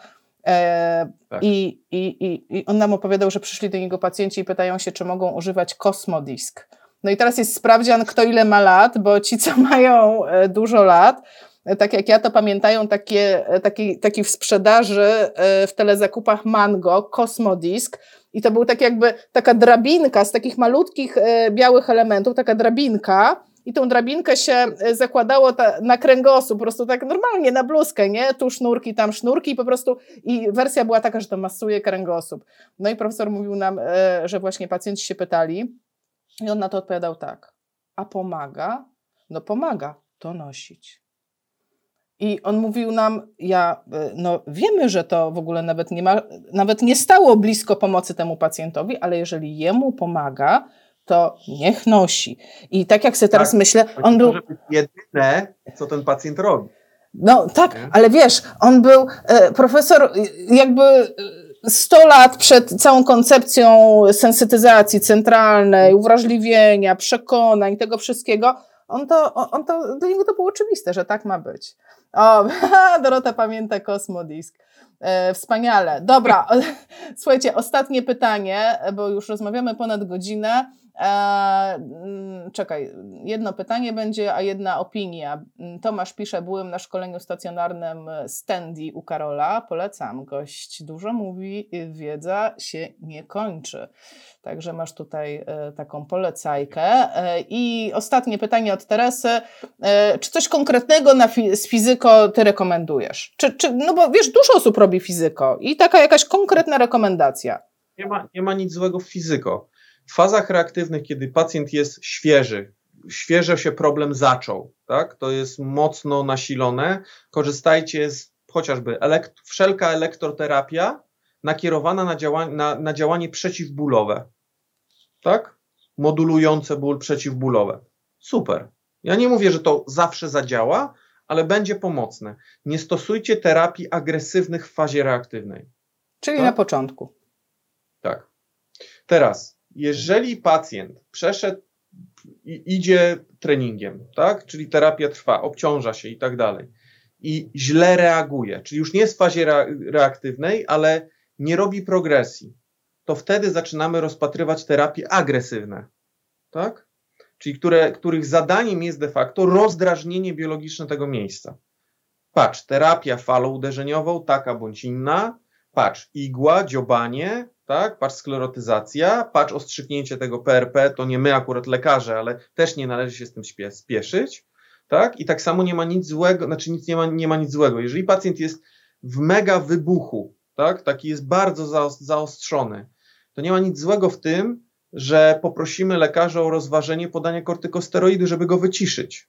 Tak. I, i, i, I on nam opowiadał, że przyszli do niego pacjenci i pytają się, czy mogą używać Kosmodisk. No i teraz jest sprawdzian, kto ile ma lat, bo ci, co mają dużo lat, tak jak ja to pamiętają takie, taki, taki w sprzedaży e, w telezakupach Mango, Cosmodisk i to był tak jakby taka drabinka z takich malutkich e, białych elementów, taka drabinka i tą drabinkę się e, zakładało ta, na kręgosłup, po prostu tak normalnie na bluzkę, nie? Tu sznurki, tam sznurki i po prostu i wersja była taka, że to masuje kręgosłup. No i profesor mówił nam, że właśnie pacjenci się pytali i on na to odpowiadał tak, a pomaga? No pomaga to nosić. I on mówił nam, ja, e, no wiemy, że to w ogóle nawet nie ma, nawet nie stało blisko pomocy temu pacjentowi, ale jeżeli jemu pomaga, to niech nosi. I tak jak sobie teraz tak, myślę, on był... może być jedyne, co ten pacjent robi. No tak, nie? ale wiesz, on był e, profesor e, jakby 100 lat przed całą koncepcją sensytyzacji centralnej, uwrażliwienia, przekonań, tego wszystkiego, on to, on to, dla niego to było oczywiste, że tak ma być. O, Dorota pamięta Kosmodisk. E, wspaniale. Dobra, słuchajcie, ostatnie pytanie, bo już rozmawiamy ponad godzinę. E, mm, czekaj, jedno pytanie będzie, a jedna opinia. Tomasz pisze, byłem na szkoleniu stacjonarnym Standy u Karola. Polecam, gość dużo mówi, wiedza się nie kończy. Także masz tutaj e, taką polecajkę. E, I ostatnie pytanie od Teresy. Czy coś konkretnego na fi z fizyko ty rekomendujesz? Czy, czy, no bo wiesz, dużo osób robi fizyko i taka jakaś konkretna rekomendacja. Nie ma, nie ma nic złego w fizyko. W fazach reaktywnych, kiedy pacjent jest świeży, świeżo się problem zaczął, tak? To jest mocno nasilone. Korzystajcie z chociażby elekt wszelka elektroterapia nakierowana na, działa na, na działanie przeciwbólowe, tak? Modulujące ból przeciwbólowe. Super. Ja nie mówię, że to zawsze zadziała, ale będzie pomocne. Nie stosujcie terapii agresywnych w fazie reaktywnej. Czyli tak? na początku. Tak. Teraz jeżeli pacjent przeszedł, idzie treningiem, tak? Czyli terapia trwa, obciąża się i tak dalej, i źle reaguje, czyli już nie jest w fazie reaktywnej, ale nie robi progresji, to wtedy zaczynamy rozpatrywać terapie agresywne, tak? Czyli które, których zadaniem jest de facto rozdrażnienie biologiczne tego miejsca. Patrz, terapia falą uderzeniową, taka bądź inna, patrz, igła, dziobanie, tak, patrz sklerotyzacja, patrz ostrzyknięcie tego PRP, to nie my akurat lekarze, ale też nie należy się z tym spieszyć, tak, i tak samo nie ma nic złego, znaczy nic nie ma, nie ma nic złego, jeżeli pacjent jest w mega wybuchu, tak, taki jest bardzo zaostrzony, to nie ma nic złego w tym, że poprosimy lekarza o rozważenie podania kortykosteroidu, żeby go wyciszyć.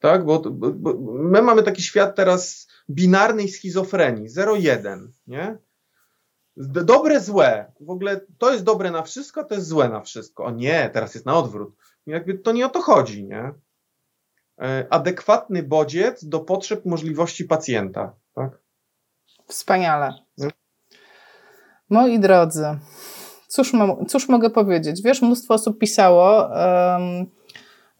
Tak, bo, bo, bo my mamy taki świat teraz binarnej schizofrenii, 0-1, nie? Dobre, złe. W ogóle to jest dobre na wszystko, to jest złe na wszystko. O nie, teraz jest na odwrót. Jakby to nie o to chodzi, nie? E, adekwatny bodziec do potrzeb, możliwości pacjenta, tak? Wspaniale. Moi drodzy, cóż, mam, cóż mogę powiedzieć? Wiesz, mnóstwo osób pisało. Um,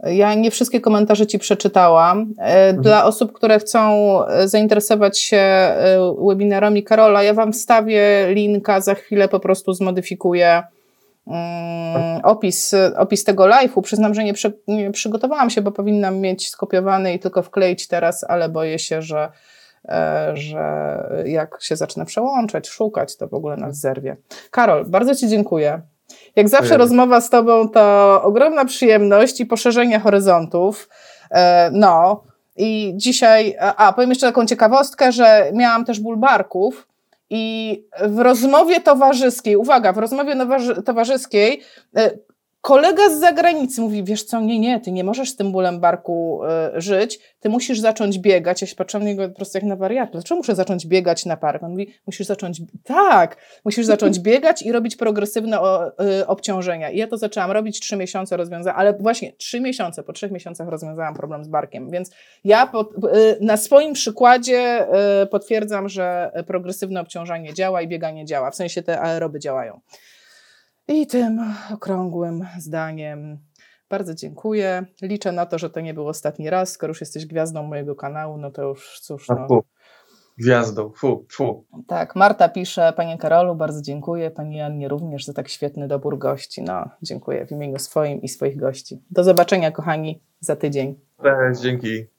ja nie wszystkie komentarze Ci przeczytałam. E, mhm. Dla osób, które chcą e, zainteresować się e, webinarami Karola, ja Wam wstawię linka, za chwilę po prostu zmodyfikuję um, opis, opis tego live'u. Przyznam, że nie, przy, nie przygotowałam się, bo powinnam mieć skopiowany i tylko wkleić teraz, ale boję się, że że jak się zacznę przełączać, szukać, to w ogóle nas zerwie. Karol, bardzo Ci dziękuję. Jak zawsze rozmowa z Tobą to ogromna przyjemność i poszerzenie horyzontów. E, no, i dzisiaj, a powiem jeszcze taką ciekawostkę, że miałam też ból barków. I w rozmowie towarzyskiej, uwaga, w rozmowie towarzyskiej e, Kolega z zagranicy mówi, wiesz co, nie, nie, ty nie możesz z tym bólem barku y, żyć, ty musisz zacząć biegać. Ja się patrzę na niego po prostu jak na wariata. Dlaczego muszę zacząć biegać na park? On mówi, musisz zacząć, tak, musisz zacząć biegać i robić progresywne o, y, obciążenia. I ja to zaczęłam robić trzy miesiące, rozwiązałam, ale właśnie trzy miesiące, po trzech miesiącach rozwiązałam problem z barkiem. Więc ja pod, y, na swoim przykładzie potwierdzam, że progresywne obciążanie działa i bieganie działa, w sensie te aeroby działają. I tym okrągłym zdaniem bardzo dziękuję. Liczę na to, że to nie był ostatni raz. Skoro już jesteś gwiazdą mojego kanału, no to już cóż. No. Fu. Gwiazdą, fu, fu. Tak, Marta pisze, Panie Karolu, bardzo dziękuję. Pani Annie również za tak świetny dobór gości. No, dziękuję w imieniu swoim i swoich gości. Do zobaczenia, kochani, za tydzień. Cześć, dzięki.